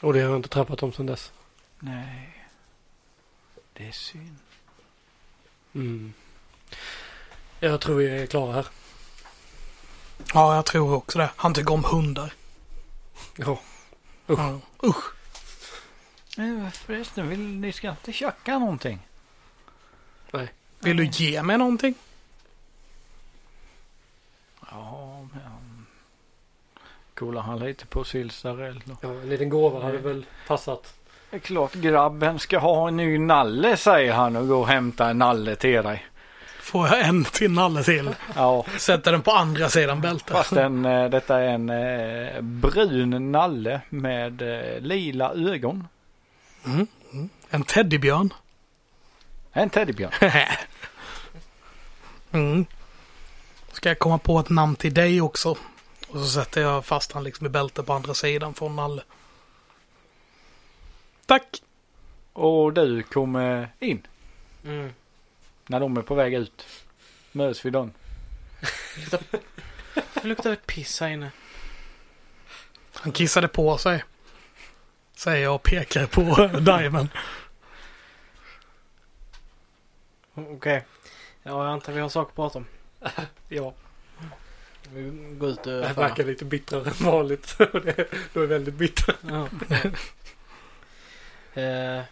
Och det har jag inte träffat dem sedan dess. Nej. Det är synd. Mm. Jag tror vi är klara här. Ja, jag tror också det. Han tycker om hundar. Ja. Usch. Ja. Usch. Men förresten, vill, ni ska inte tjacka någonting? Vill du ge mig någonting? Ja, men... Kollar han lite på Silsarell då. Ja, en liten gåva hade väl passat. Det är klart grabben ska ha en ny nalle säger han och går och hämtar en nalle till dig. Får jag en till nalle till? Ja, Sätter den på andra sidan bältet. fast en, eh, detta är en eh, brun nalle med eh, lila ögon. Mm. Mm. En teddybjörn. En teddybjörn. mm. Ska jag komma på ett namn till dig också? Och så sätter jag fast han liksom i bältet på andra sidan från Nalle. Tack! Och du kommer in Mm. när de är på väg ut. Möts vi dem. Det luktar piss här inne. Han kissade på sig. Säger jag och pekar på Diamond. Okej. Ja, jag antar vi har saker att prata om. Ja, Vi går ut det och här verkar lite bittrare än vanligt. Det- Du är väldigt bitter. Ja. Eh,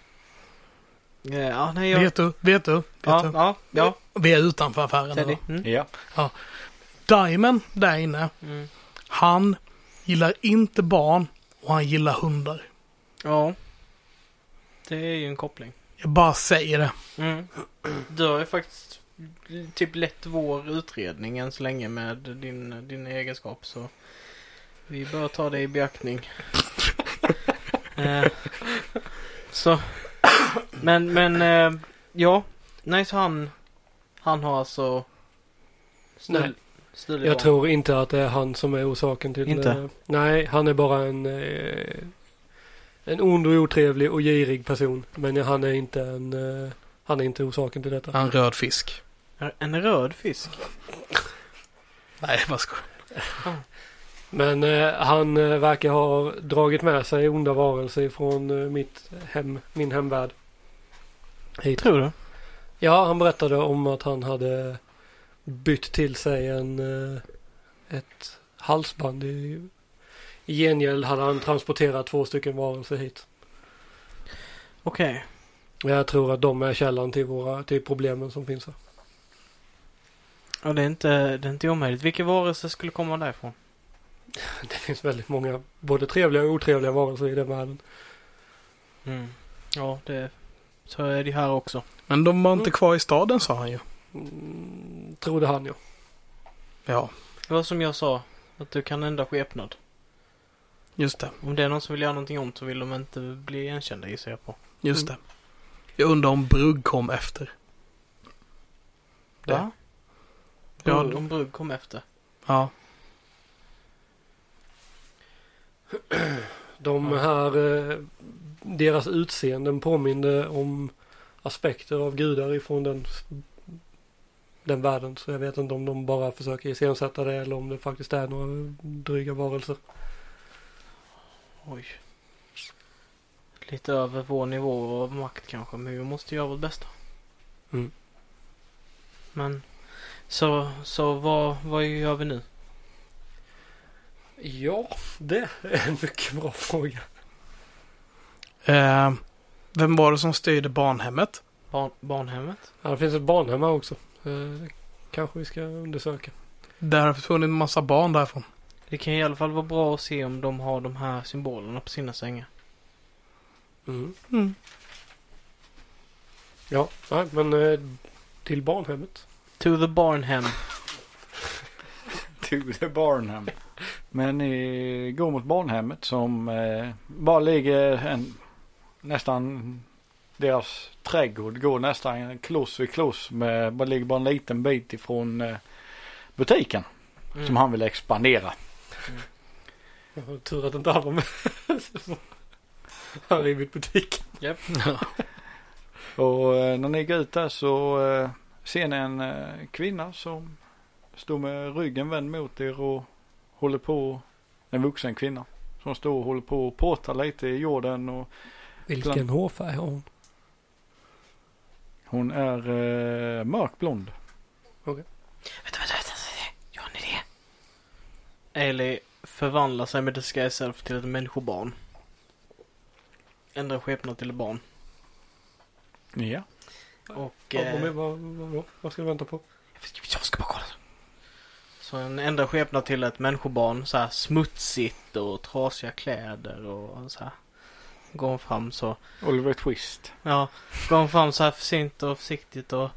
ja, nej jag... Vet du? Vet du? Vet Ja, du? ja, ja. Vi är utanför affären. Nu. Mm. Ja. Diamond där inne. Mm. Han gillar inte barn och han gillar hundar. Ja. Det är ju en koppling. Jag bara säger det. Mm. Du har ju faktiskt typ lett vår utredning än så länge med din, din egenskap så vi bör ta det i beaktning. eh, så. Men, men eh, ja. Nej, så han, han har alltså Nej. stul, stulit Jag tror inte att det är han som är orsaken till Inte? eh, nej, han är bara en eh, en ond och otrevlig och girig person. Men han är inte en eh, han är inte orsaken till detta. Han röd fisk. En röd fisk? Nej, vad ska Men eh, han eh, verkar ha dragit med sig onda varelser från eh, mitt hem, min hemvärld. Hit. Tror du? Ja, han berättade om att han hade bytt till sig en eh, ett halsband. I, I gengäld hade han transporterat två stycken varelser hit. Okej. Jag tror att de är källan till våra till problemen som finns här. Ja, det är inte, det är inte omöjligt. Vilka varelser skulle komma därifrån? Det finns väldigt många både trevliga och otrevliga varelser i den världen. Mm. Ja, det, så är det här också. Men de var inte kvar i staden sa han ju. Mm, trodde han ja. Ja, Det var som jag sa, att du kan ändra skepnad. just det. Om det är någon som vill göra någonting ont så vill de inte bli igenkända gissar jag på. Just det. Jag undrar om Brugg kom efter. Det. Va? Ja, om Brugg kom efter. Ja. De här, eh, deras utseenden påminner om aspekter av gudar ifrån den, den världen. Så jag vet inte om de bara försöker iscensätta det eller om det faktiskt är några dryga varelser. Oj. Lite över vår nivå av makt kanske, men vi måste göra vårt bästa. Mm. Men, så, så vad, vad gör vi nu? Ja, det är en mycket bra fråga. Eh, vem var det som styrde barnhemmet? Barn, barnhemmet? Ja, det finns ett barnhem här också. Eh, kanske vi ska undersöka. Där har försvunnit en massa barn därifrån. Det kan i alla fall vara bra att se om de har de här symbolerna på sina sängar. Mm. Mm. Ja, nej, men eh, till barnhemmet. To the barnhem. To the Barnhem. Men ni går mot barnhemmet som eh, bara ligger en, nästan deras trädgård går nästan kloss vid kloss med, bara ligger bara en liten bit ifrån eh, butiken Mm. som han vill expandera. Jag har tur att inte han var med. han har rivit butiken. Och eh, när ni går ut där så eh, ser ni en eh, kvinna som står med ryggen vänd mot er och håller på, en vuxen kvinna som står och håller på och påtar lite i jorden och Vilken hårfärg har hon? Hon är eh, mörkblond. Vänta, vänta, vänta. vänta. Jag har en idé. Ailey förvandlar sig med Disguise Self till ett människobarn. Ändrar skepnad till ett barn. Ja. Och... Ja, eh, vad, vad, vad, vad, ska vi vänta på? Jag ska bara kolla. Så en ändrar skepnad till ett människobarn. Så här smutsigt och trasiga kläder och så här. Går hon fram så. Oliver Twist. Ja, går hon fram så här försiktigt och försiktigt och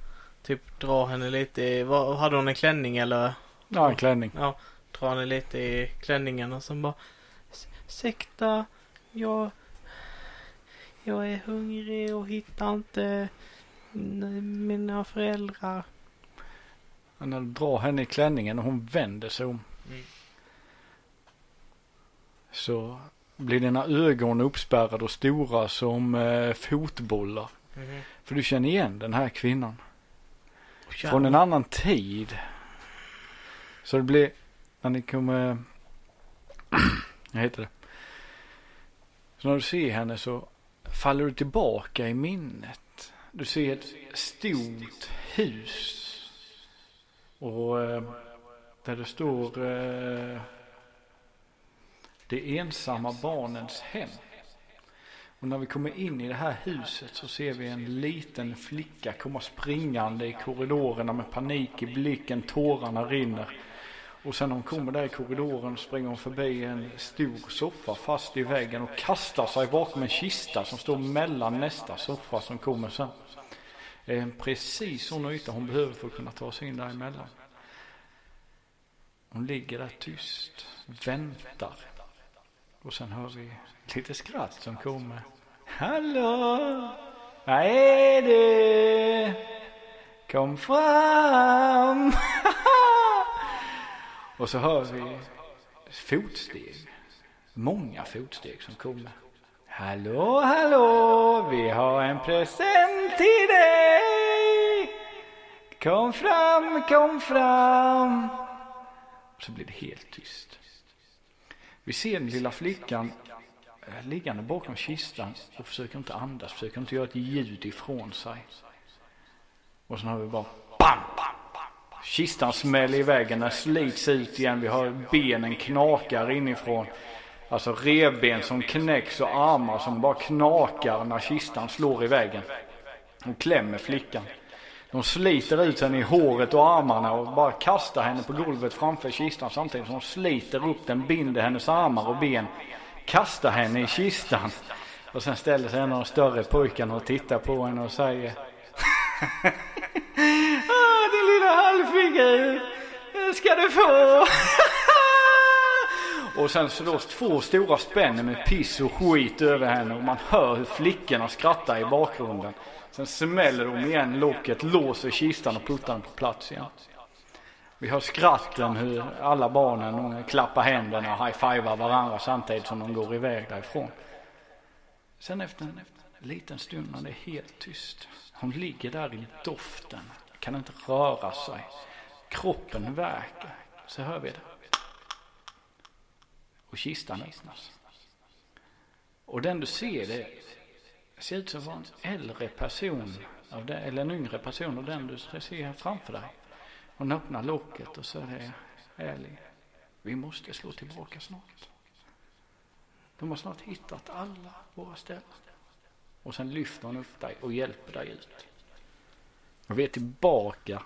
typ drar henne lite i, vad, hade hon en klänning eller? Ja, en klänning. Ja, drar henne lite i klänningen och sen bara "S- Ursäkta, jag, jag är hungrig och hittar inte mina föräldrar. Du drar henne i klänningen och hon vänder sig om. Mm. Så blir dina ögon uppspärrade och stora som eh, fotbollar. Mhm. För du känner igen den här kvinnan. Åh, Från en annan tid. Så det blir, när ni kommer, vad heter det? Så när du ser henne så faller du tillbaka i minnet. Du ser ett stort hus. Och eh, där det står eh, Det ensamma barnens hem. Och när vi kommer in i det här huset så ser vi en liten flicka komma springande i korridorerna med panik i blicken, tårarna rinner. Och sen när hon kommer där i korridoren springer hon förbi en stor soffa fast i väggen och kastar sig bakom en kista som står mellan nästa soffa som kommer sen. Det är en precis sån yta hon behöver för att kunna ta sig in däremellan. Hon ligger där tyst, väntar. Och sen hör vi lite skratt som kommer. Hallå! Vad är det? Kom fram! Och så hör vi fotsteg. Många fotsteg som kommer. Hallå, hallå! Vi har en present till dig! Kom fram, kom fram! Och så blir det helt tyst. Vi ser den lilla flickan eh, liggande bakom kistan och försöker inte andas, försöker inte göra ett ljud ifrån sig. Och sen har vi bara BAM! Kistan smäller i väggen, den slits ut igen. Vi har benen knakar inifrån. Alltså revben som knäcks och armar som bara knakar när kistan slår i väggen. Hon klämmer flickan. De sliter ut henne i håret och armarna och bara kastar henne på golvet framför kistan samtidigt som de sliter upp den, binder hennes armar och ben. Kastar henne i kistan. Och sen ställer sig en av de större pojkarna och tittar på henne och säger halvfigur, ska du få. och sen slås två stora spänner med piss och skit över henne och man hör hur flickorna skrattar i bakgrunden. Sen smäller de igen locket, låser kistan och puttar den på plats igen. Vi hör skratten hur alla barnen klappar händerna och high-fivar varandra samtidigt som de går iväg därifrån. Sen efter en liten stund när det är helt tyst. Hon ligger där i doften, kan inte röra sig. Kroppen värker. Så hör vi det. Och kistan öppnas. Och den du ser det ser ut som en äldre person, av det, eller en yngre person och den du ser här framför dig. Hon öppnar locket och så är det ärlig. Vi måste slå tillbaka snart. De har snart hittat alla våra ställen. Och sen lyfter hon upp dig och hjälper dig ut. Och vi är tillbaka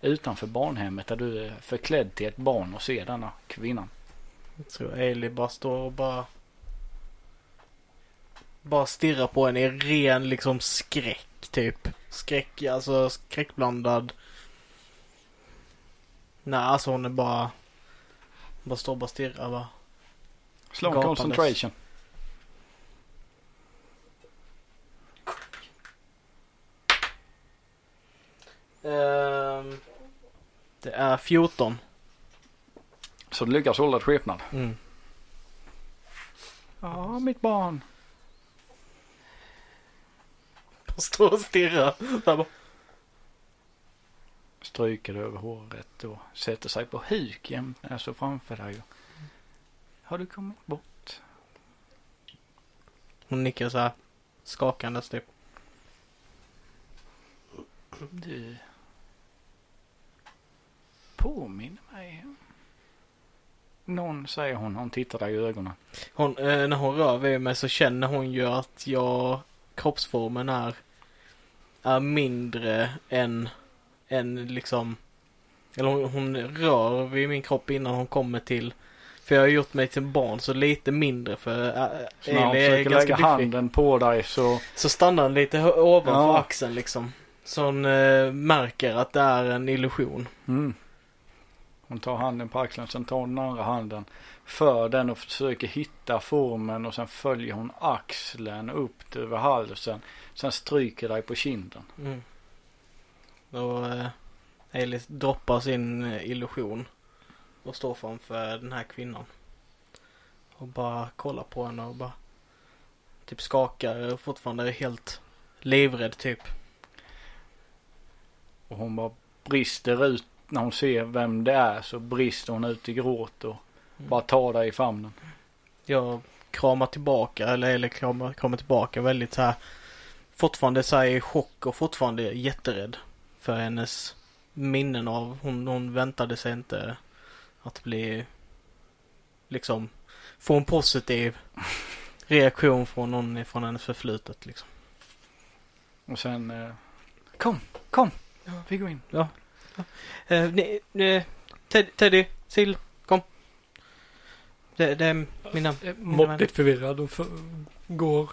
utanför barnhemmet där du är förklädd till ett barn och ser denna kvinnan. Jag tror Ailey bara står och bara bara stirrar på henne i ren liksom skräck typ. Skräck, alltså skräckblandad. Nej, alltså hon är bara bara står och bara stirrar bara. Slå en concentration. Ehm, det är 14. Så du lyckas hålla ett skepnad. Mm. Ja, mitt barn. Bara står och stirrar. Bara. Stryker över håret och sätter sig på huk jämt, alltså framför dig. Har du kommit bort? Hon nickar så här. skakandes typ. Du påminner mig. Någon säger hon, hon tittar dig i ögonen. Hon, eh, när hon rör vid mig så känner hon ju att jag, kroppsformen är, är mindre än, än liksom, eller hon, hon rör vid min kropp innan hon kommer till, för jag har gjort mig till barn så lite mindre för äh, Så när hon Ailey är försöker lägga biffig. handen på dig så Så stannar den lite ovanför Ja. axeln liksom. Så hon eh, märker att det är en illusion. Mm. Hon tar handen på axeln, sen tar hon den andra handen. För den och försöker hitta formen och sen följer hon axeln upp över halsen. Sen stryker dig på kinden. Mm. Och eh, Ailey droppar sin eh, illusion. Och står framför den här kvinnan. Och bara kollar på henne och bara typ skakar och fortfarande är helt livrädd typ. Och hon bara brister ut. När hon ser vem det är så brister hon ut i gråt och Mm. bara tar dig i famnen. Jag kramar tillbaka, eller, eller kramar, kramar tillbaka väldigt så här. Fortfarande så här i chock och fortfarande jätterädd. För hennes minnen av, hon, hon väntade sig inte att bli liksom få en positiv reaktion från någon från hennes förflutet liksom. Och sen eh, kom, kom, vi går in. Eh, ne, ne, Ted, Teddy, Sil, kom. Det, det är mina... Eh, Måttligt förvirrad och för, går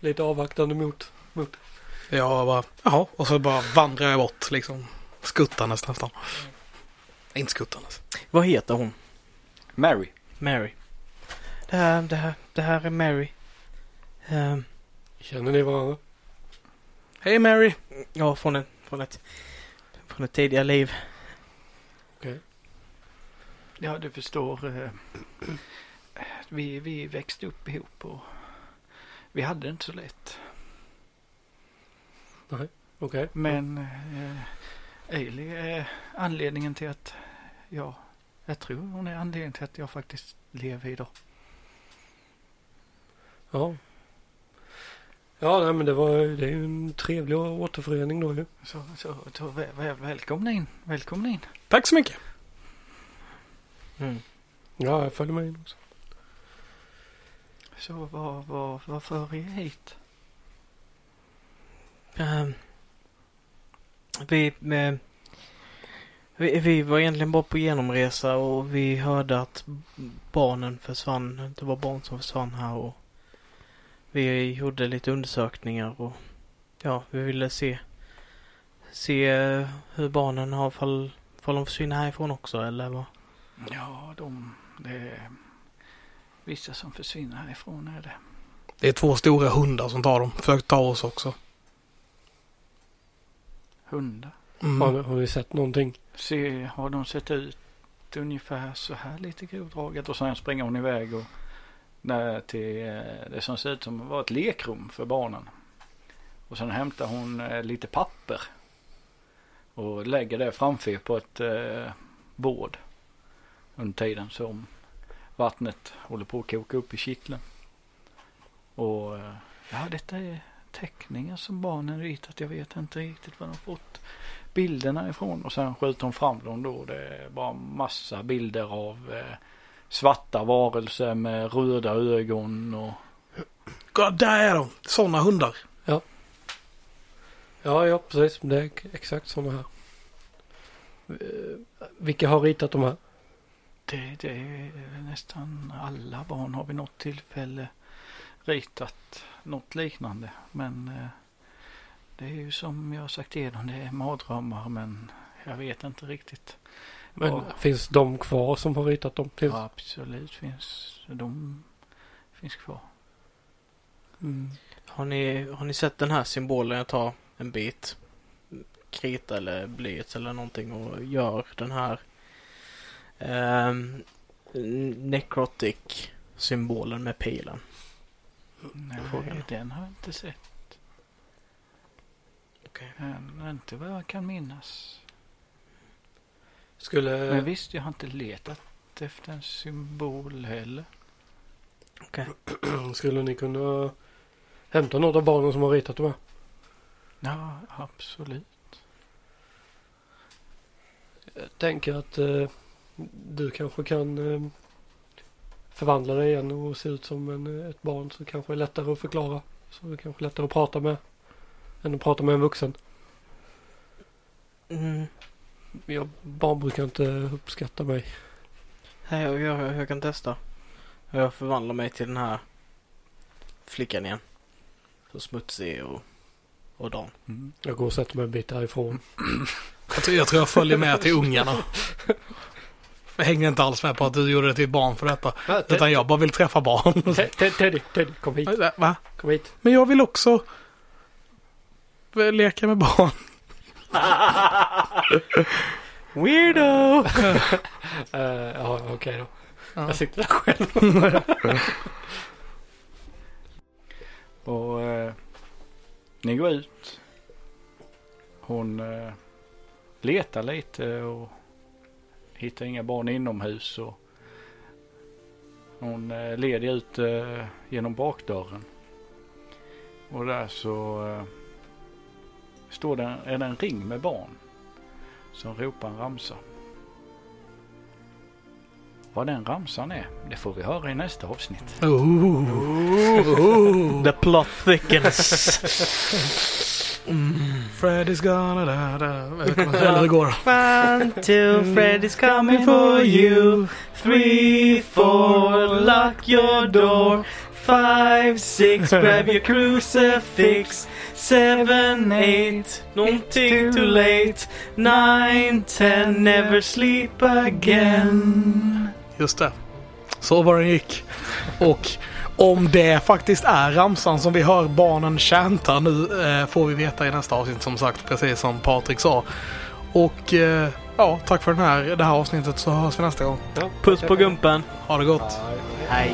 lite avvaktande mot. mot. Jag bara, jaha, och så bara vandrar jag bort liksom. Skuttandes nästan. Inte skuttandes. Vad heter hon? Mary. Mary. Det här, det här, det här är Mary. Ehm, Känner ni varandra? Hej Mary! ja, från, en, från ett från ett tidigare liv. Ja, du förstår. Eh, vi, vi växte upp ihop och vi hade det inte så lätt. Okej. Men eh, Ailey är anledningen till att jag, jag tror hon är anledningen till att jag faktiskt lever idag. Ja. Ja, nej, men det var det är ju en trevlig återförening då ju. Så, så, så väl, väl, välkomna in, välkomna in. Tack så mycket! Mm. Ja, jag följer med in också. Så vad, vad, vad för er hit? Ehm, vi, eh, vi, vi var egentligen bara på genomresa och vi hörde att barnen försvann. Det var barn som försvann här och vi gjorde lite undersökningar och ja, vi ville se se eh, hur barnen har fall, fall de försvinner härifrån också eller vad? Ja, de, det är vissa som försvinner härifrån är det. Det är två stora hundar som tar dem. Försökte ta oss också. Hundar. Mm. Har, har ni sett någonting? Se, har de sett ut ungefär så här lite grovdraget och sen springer hon iväg och till eh, det som ser ut som var ett lekrum för barnen. Och sen hämtar hon eh, lite papper och lägger det framför er på ett eh, bord under tiden som vattnet håller på att koka upp i kittlen. Och eh, ja, detta är teckningar som barnen ritat. Jag vet inte riktigt var de fått bilderna ifrån och sen skjuter hon fram dem då. Det är bara massa bilder av eh, svarta varelser med röda ögon och God, där är de! Sådana hundar. Ja, ja precis. Det är exakt sådana här. Eh, Vilka har ritat de här? det, det är nästan alla barn har vid något tillfälle ritat något liknande. Men eh, det är ju som jag sagt dem, det är mardrömmar men jag vet inte riktigt. Men Ja. finns de kvar som har ritat dem? Ja, absolut finns de finns kvar. Mm. Har ni, har ni sett den här symbolen? Jag tar en bit krita eller blyerts eller någonting och gör den här um, necrotic symbolen med pilen. Nej, Frågan. den har jag inte sett. Okej. Men inte vad jag kan minnas. Skulle... Men visst, jag har inte letat efter en symbol heller. Skulle ni kunna hämta något av barnen som har ritat dem här. Ja, absolut. Jag tänker att eh, du kanske kan eh, förvandla dig igen och se ut som en, eh, ett barn så kanske är lättare att förklara. Så det kanske är lättare att prata med än att prata med en vuxen. Mm. Jag, barn brukar inte uppskatta mig. Nej, jag, jag, jag kan testa. Jag förvandlar mig till den här flickan igen. Så smutsig och, och dan. Mm. Jag går och sätter mig en bit härifrån. Jag tror, jag tror jag följer med till ungarna. Jag hänger inte alls med på att du gjorde det till ett barn för detta. Utan jag bara vill träffa barn. Te- Te- Teddy, Teddy, kom hit. Va? Kom hit. Men jag vill också leka med barn. Weirdo! Uh, ja, okej då. Ja. Jag sitter där själv. Och eh, ni går ut. Hon eh, letar lite och hittar inga barn inomhus. Och hon eh, leder ut eh, genom bakdörren. Och där så eh, står det, är det en ring med barn. Som ropar en ramsa. Vad den ramsan är, det får vi höra i nästa avsnitt. Ooh. The plot thickens. Freddy's gonna da da. Eller hur går det? One, two, Freddy's coming for you. Three, four, lock your door. Five, six, grab your crucifix. Seven, eight, någonting too late. Nine, ten, never sleep again. Just det. Så var den gick. Och om det faktiskt är ramsan som vi hör barnen chanta nu eh, får vi veta i nästa avsnitt som sagt, precis som Patrik sa. Och eh, ja, tack för den här, det här avsnittet så hörs vi nästa gång. Ja, Puss på gumpen. Ha det gott! Hej.